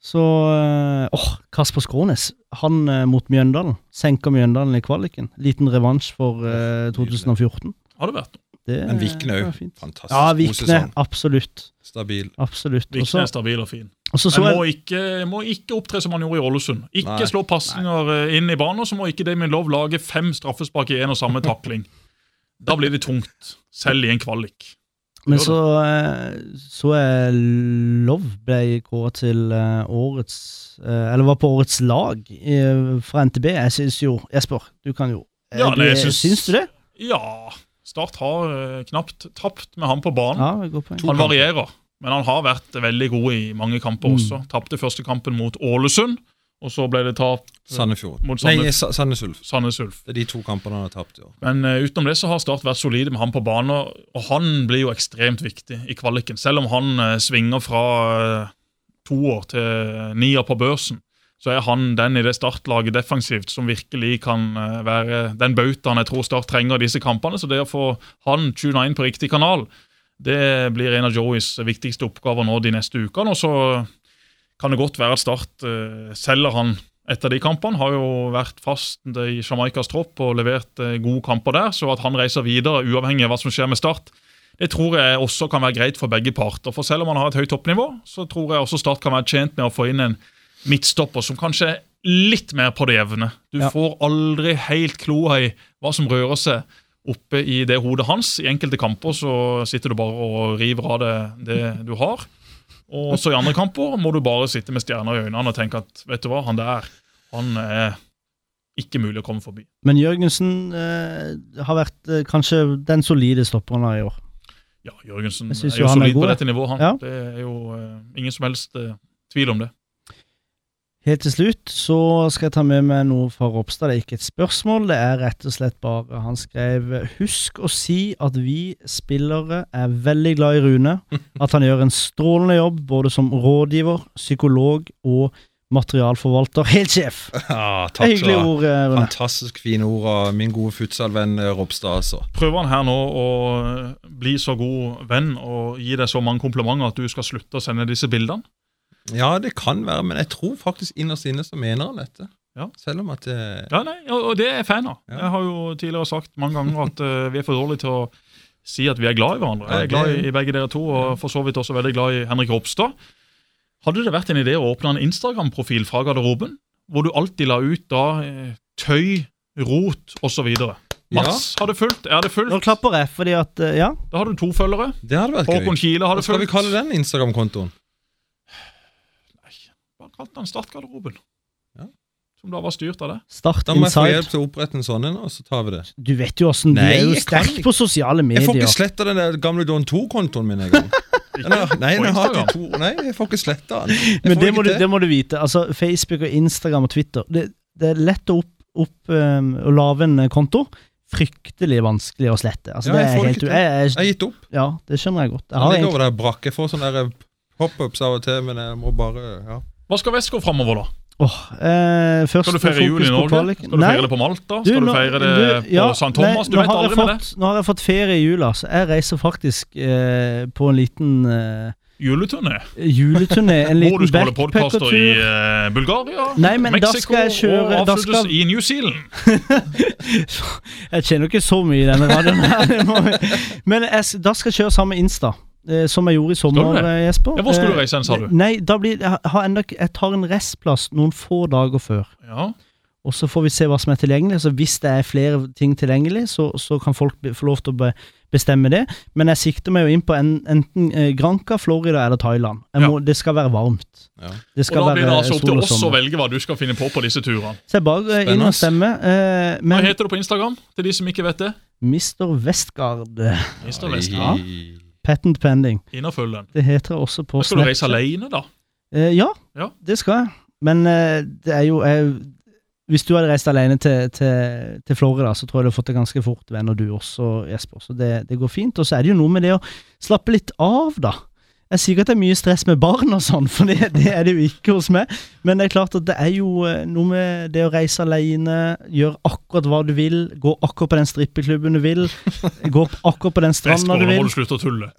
Så eh, Åh, Kasper Skrånes. Han mot Mjøndalen. Senker Mjøndalen i kvaliken. Liten revansj for eh, 2014. Har det vært noe? Det Men Vikne òg. Fantastisk Ja, Vikne. Absolutt. Stabil. Absolutt. Vikne er stabil og fin. Også, så så jeg må ikke, må ikke opptre som han gjorde i Ålesund. Ikke Nei. slå pasninger eh, inn i banen, og så må ikke Damien Love lage fem straffespark i én og samme takling. Da blir det tungt, selv i en kvalik. Men så eh, så er Love ble kåret til eh, årets Eller var på årets lag fra NTB. Jeg syns jo Jesper, du kan jo Ja, nei, jeg synes... syns du det? Ja, Start har eh, knapt tapt med han på banen. Ja. Han varierer, men han har vært veldig god i mange kamper Mm. også. Tapte første kampen mot Ålesund, og så ble det tap Sandefjord. Mot Nei, Sandnes- Ulf. Sandnes Ulf. Det er de to kampene han har tapt i år. Men uh, utenom det så har Start vært solide med han på banen, og- og han blir jo ekstremt viktig i kvaliken. Selv om han uh, svinger fra uh, toer til nier på børsen, så er han den i det startlaget defensivt som virkelig kan eh, være den bautaen jeg tror Start trenger i disse kampene. Så det å få han tuna inn på riktig kanal, det blir en av Joeys viktigste oppgaver nå de neste ukene. Og så kan det godt være at Start eh, selger han etter de kampene. Har jo vært fast i Jamaicas tropp og levert eh, gode kamper der. Så at han reiser videre, uavhengig av hva som skjer med Start, det tror jeg også kan være greit for begge parter. For selv om han har et høyt toppnivå, så tror jeg også Start kan være tjent med å få inn en midtstopper som kanskje er litt mer på det jevne. Du Ja. får aldri helt kloa i hva som rører seg oppe i det hodet hans. I enkelte kamper så sitter du bare og river av det, det du har. Og så i andre kamper må du bare sitte med stjerner i øynene og tenke at vet du hva, han der han er ikke mulig å komme forbi. Men Jørgensen eh, har vært eh, kanskje den solide stopperen i år. Ja, Jørgensen er jo er solid god, på dette nivået. han. Ja. Det er jo eh, ingen som helst eh, tvil om det. Helt til slutt så skal jeg ta med meg noe fra Ropstad. Det er ikke et spørsmål, det er rett og slett bare Han skrev Husk å si at vi spillere er veldig glad i Rune. At han gjør en strålende jobb både som rådgiver, psykolog og materialforvalter. Helt sjef! Ja, takk hyggelige ord, eh, Rune. Fantastisk fine ord av min gode futsalvenn eh, Ropstad, altså. Prøver han her nå å eh, bli så god venn og gi deg så mange komplimenter at du skal slutte å sende disse bildene? Ja, det kan være, men jeg tror faktisk innerst inne så mener han dette. Ja. Selv om at det, Ja, nei, og det er jeg fan av. Ja. Jeg har jo tidligere sagt mange ganger at uh, vi er for dårlige til å si at vi er glad i hverandre. Jeg er glad i, begge dere to, og for så vidt også veldig glad i Henrik Ropstad. Hadde det vært en idé å åpne en Instagram-profil fra garderoben, hvor du alltid la ut da eh, tøy, rot osv.? Mats hadde fulgt, jeg hadde fulgt. Nå klapper jeg, fordi at eh, Ja. Da har du to følgere. det hadde vært Håkon gøy. Kile Hva skal skal vi kalle den Instagram-kontoen? Bare han Startgarderoben. Ja. Som da var styrt av det. Start Da må jeg få hjelp til å opprette en sånn en, og så tar vi det. Du vet jo åssen Du er jo jeg sterk på sosiale medier. Jeg får ikke sletta den der gamle Don 2-kontoen min engang. Nei, på den har Instagram. hatt i to Nei, jeg får ikke sletta den. Jeg Men det må, du, det må du vite. Altså, Facebook og Instagram og Twitter Det, det er lett å, opp, opp, um, å lage en konto. Fryktelig vanskelig å slette. Altså, Ja, det jeg er helt jeg, Jeg jeg, har gitt opp. Ja, det skjønner jeg godt. Jeg jeg har ligger over der brakk. Jeg får sånne pop-ups av og til, men jeg må bare ja. Hva skal Vesko framover, da? Oh, eh, først Skal du feire jul i Norge? Skal du Nei, feire det på Malta? Skal du nå- feire det du, ja, på St. Thomas? Du nei, vet aldri jeg med det. Nå har jeg fått ferie i jula, så jeg reiser faktisk eh, på en liten eh, Juleturné. juleturné. En Hvor du liten skal holde podkaster i backpackertur. eh, Bulgaria, Nei, men da Mexico skal jeg kjøre- og avsluttes skal- i New Zealand. Jeg kjenner ikke så mye i denne radioen her. Men jeg, da skal jeg kjøre sammen med Insta, som jeg gjorde i sommer, Skal eh, Jesper. Ja, hvor skal du Eh, reise hen, sa du? Nei, da blir, jeg, har enda, jeg tar en restplass noen få dager før. Ja. Og så får vi se hva som er tilgjengelig. Så Hvis det er flere ting tilgjengelig, så, så kan folk be, få lov til å be, bestemme det. Men jeg sikter meg jo inn på en, enten eh, Granca, Florida eller Thailand. Jeg må, Det skal være varmt. Ja. Det Og Da blir det altså opp til oss å velge hva du skal finne på på disse turene. Så jeg bare Spennende. inn og stemme. Eh, Hva heter du på Instagram, til de som ikke vet det? Mr. Westgard, eh, Mr. Oi. Vestland. Patent pending. Inn den. Det heter det også på Skal du reise alene, da? Eh, ja, Ja. det skal jeg. Men eh, det er jo jeg, Hvis du hadde reist alene til, til, til Florida, så tror jeg du hadde fått det ganske fort, venner du også, Jesper. Så det, det går fint. Og så er det jo noe med det å slappe litt av, da. Jeg sier ikke at det er mye stress med barn og sånn, for det, det er det jo ikke hos meg. Men det er klart at det er jo eh, noe med det å reise alene, gjøre akkurat hva du vil, gå akkurat på den strippeklubben du vil, gå akkurat på den stranda du du nå må vil. du slutte å tulle.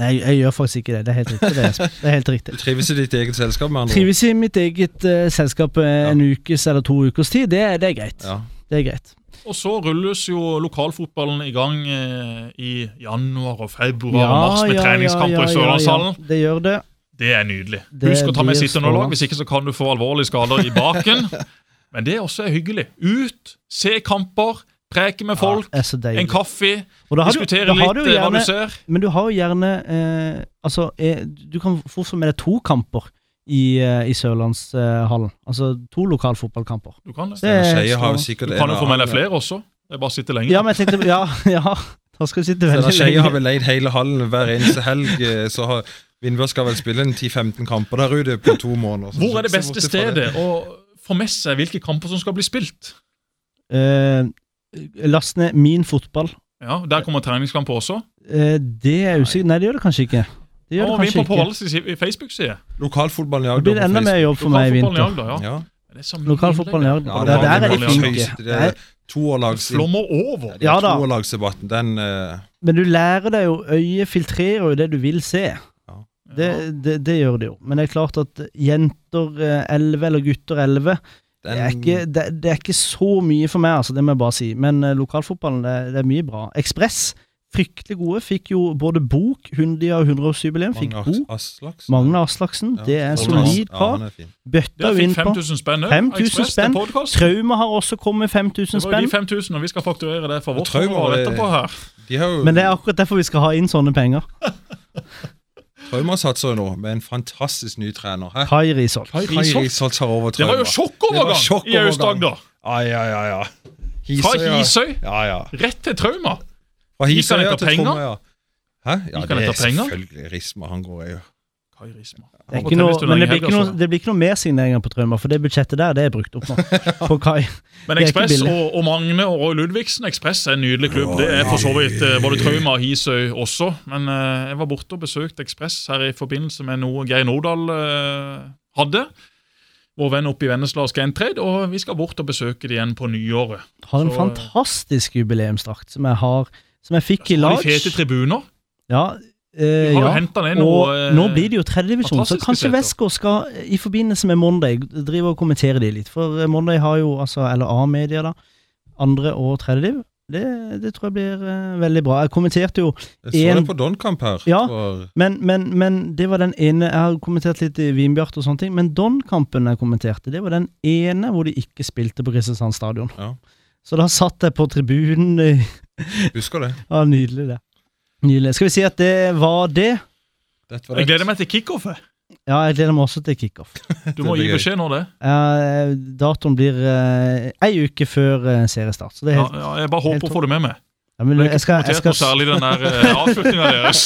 Jeg, jeg gjør faktisk ikke det. Det er helt riktig. Det er, det er helt riktig. Du trives i ditt eget selskap, med andre. Trives i mitt eget uh, selskap eh, en ukes eller to ukers tid, det, det er greit. Ja. Det er greit. Og så rulles jo lokalfotballen i gang eh, i januar og februar og mars med treningskamper i Sørlandshallen. Det gjør det. Det er nydelig. Det Husk å ta med sitteunderlag, hvis ikke så kan du få alvorlige skader i baken. Men det også er hyggelig. Ut, se kamper, preke med folk, deilig. en kaffe, diskutere litt du gjerne, hva du ser. Men du har jo gjerne eh, Altså, eh, du kan fort få med deg to kamper i, eh, i Sørlandshallen. altså to lokalfotballkamper. Du kan det. Det er har jo sikkert Du kan jo få med deg flere også. Det er bare å sitte lenge. Ja, men jeg tenkte Ja, ja. Da skal du sitte veldig Skeie har vel leid hele hallen hver eneste helg, eh, så har Vindbjørn skal vel spille en 10-15 kamper der ute på to måneder. Så- Hvor er det beste stedet å få med seg hvilke kamper som skal bli spilt? Eh, last ned Min fotball. Ja, Der kommer treningskamper også. Eh, det er usikkert Nei, det gjør det kanskje ikke. Det gjør det kanskje på ikke. Valls Facebook-side. Lokalfotballen i Det blir enda mer jobb for meg i Lokalfotballen i vinter. Agder, ja. Lokalfotballen i. Agder. Ja, Der, er de det flinke. Toerlags Flommer over. Ja da. Toårlagsdebatten, den uh... Men du lærer deg jo Øyet filtrerer jo det du vil se. Det, det, det gjør det jo. Men det er klart at jenter eh, 11 eller gutter 11 det er, ikke, det, det er ikke så mye for meg, altså, det må jeg bare si. Men uh, lokalfotballen, det, det er mye bra. Ekspress, fryktelig gode. Fikk jo både bok, Hundi har 100-årsjubileum, fikk bok. Aslaksen. Magne Aslaksen, Ja, det er Magne solid Ja, par. Bøtta jo inn på. 5000 spenn. 5000 Ekspress til spenn. Trauma har også kommet 5000 spenn. Det var jo de 5000, og vi skal fakturere det for vårt Trauma er- etterpå her. De har jo Men det er akkurat derfor vi skal ha inn sånne penger. Trauma satser jo nå med en fantastisk ny trener. Hæ? Kai Risholt. Kai Risholt. Tar over Det var jo sjokkovergang sjokk i Aust-Agder. Ja, ja, ja, ja. Fra ja. Hisøy Ja, ja. rett til Trauma. Fra Gikk han etter penger? Ja. Hæ? Ja, Gikk han det er etter penger? selvfølgelig Risma han går i. Kai Risma. Det, er ikke noe, men det blir ikke, noe, det blir ikke noe mer signeringer på Trauma, for det budsjettet der det er brukt opp nå. På Kai. Men Ekspress og, og Magne og Roy Ludvigsen Ekspress er en nydelig klubb. Det er for så vidt eh, både Trauma og Hisøy også. Men uh, jeg var borte og besøkte Ekspress her i forbindelse med noe Geir Nordahl uh, hadde. Vår venn oppe i Vennesla og Skentred, og vi skal bort og besøke det igjen på nyåret. Har en Så- fantastisk jubileumsdrakt som jeg har Som jeg fikk i Så har de fete tribuner. Ja, eh, Vi har jo ja. Og noe eh, nå blir det jo tredjedivisjon, så kanskje. Westgård skal eh, i forbindelse med Monday drive og kommentere de litt. For eh, Monday har jo, altså, eller A-media, da, andre og tredjediv. Det, det tror jeg blir eh, veldig bra. Jeg kommenterte jo Jeg så En- det på Donkamp her. Ja. For, Men, men, men det var den ene Jeg har kommentert litt i Vinbjart og sånne ting, men Don-kampen jeg kommenterte, det var den ene hvor de ikke spilte på Kristiansand stadion. Ja. Så da satt jeg på tribunen. eh, husker det. Ja, nydelig, det. Nydelig. Skal vi si at det var det? Var Jeg gleder meg til kickoffet. Ja, jeg gleder meg også til kickoff. Du må gi beskjed når det. Eh, datoen blir uh, ei uke før uh, seriestart. Så det er Ja, helt, ja, jeg bare håper å få det med meg. ja, men Jeg har ikke skal, jeg kommentert skal, noe særlig den der uh, avslutninga deres.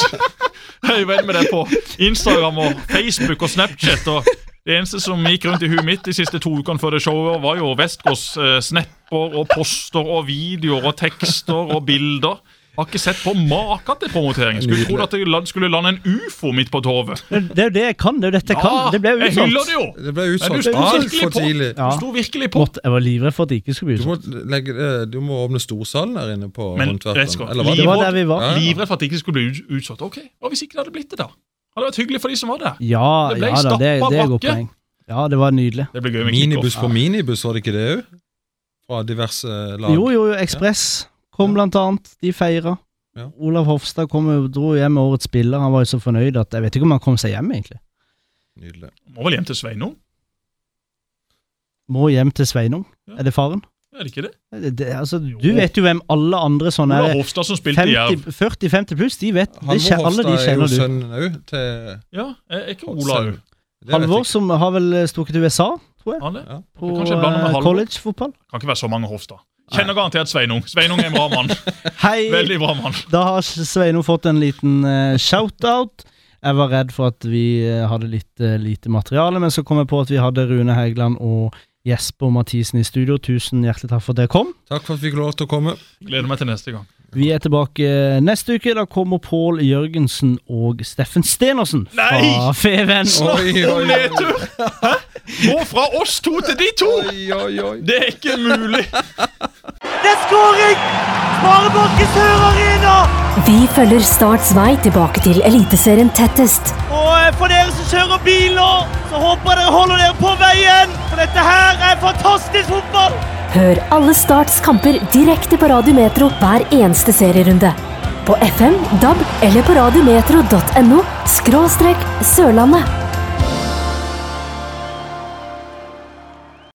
Jeg er venn med deg på Instagram og Facebook og Snapchat. og Det eneste som gikk rundt i huet mitt de siste to ukene før det showet, var jo Westgås uh, snapper og poster og videoer og tekster og bilder. Har ikke sett på maken til promotering. Skulle tro trodd at det skulle lande en ufo midt på torvet. det er jo det jeg kan. Det er jo dette jeg kan. Det ble jo jeg hyller det jo! Det ble Men du utsolgt virkelig altfor på. tidlig. Ja. Du sto virkelig på. Måtte, jeg var livredd for at det ikke skulle bli Du må, utsolgt. legge, eh, du må åpne storsalen der inne på Men, Håndverkeren. Eller hva? Det var der vi var. Ja, ja. Livredd for at det ikke skulle bli ut- utsolgt. Ok, Hva hvis ikke det hadde blitt det, da? Hadde det vært hyggelig for de som var der. Ja, Det ble ja da, det, det er godt bakke. poeng. Ja, det var nydelig. Det blir gøy med Minibus på for minibus, var det ikke det òg? Fra diverse lag. Jo, jo, jo, Ekspress kom blant annet. De feira. Ja. Olav Hofstad kom og dro hjem med årets spiller. Han var jo så fornøyd at jeg vet ikke om han kom seg hjem, egentlig. Nydelig. Må vel hjem til Sveinung? Må hjem til Sveinung. Ja. Er det faren? Er det ikke det? Det, det, altså, du vet jo hvem alle andre sånne Ola. Hofstad som spilte i Jerv. 40-50 pluss, de vet det, Halvor kje- Alle de Hofstad er jo kjenner sønnen òg til Ja, er ikke Ola òg? Halvor, som har vel stukket til USA, tror jeg, Han det? Ja. på eh, college-fotball. Kan ikke være så mange Hofstad. Kjenner garantert Sveinung. Sveinung er en bra mann. Hei! Veldig bra mann. Da har Sveinung fått en liten uh, shout-out. Jeg var redd for at vi uh, hadde litt uh, lite materiale, men så kom jeg på at vi hadde Rune Hægeland og Jesper Mathisen i studio. Tusen hjertelig takk for at dere kom. Takk for at vi fikk lov til å komme. Gleder meg til neste gang. Vi er tilbake neste uke. Da kommer Pål Jørgensen og Steffen Stenersen fra Nei! Feven. Snakk om nedtur! Hæ? Gå fra oss to til de to! Oi, oi, oi. Det er ikke mulig! Det er skåring! Sparebanken Sør Arena Vi følger Starts vei tilbake til Eliteserien tettest. Og for dere som kjører bil nå, så håper jeg dere holder dere på veien. For dette her er fantastisk fotball. Hør alle Starts kamper direkte på Radio Metro hver eneste serierunde. På FM, DAB eller på radiometro.no skråstrek Sørlandet.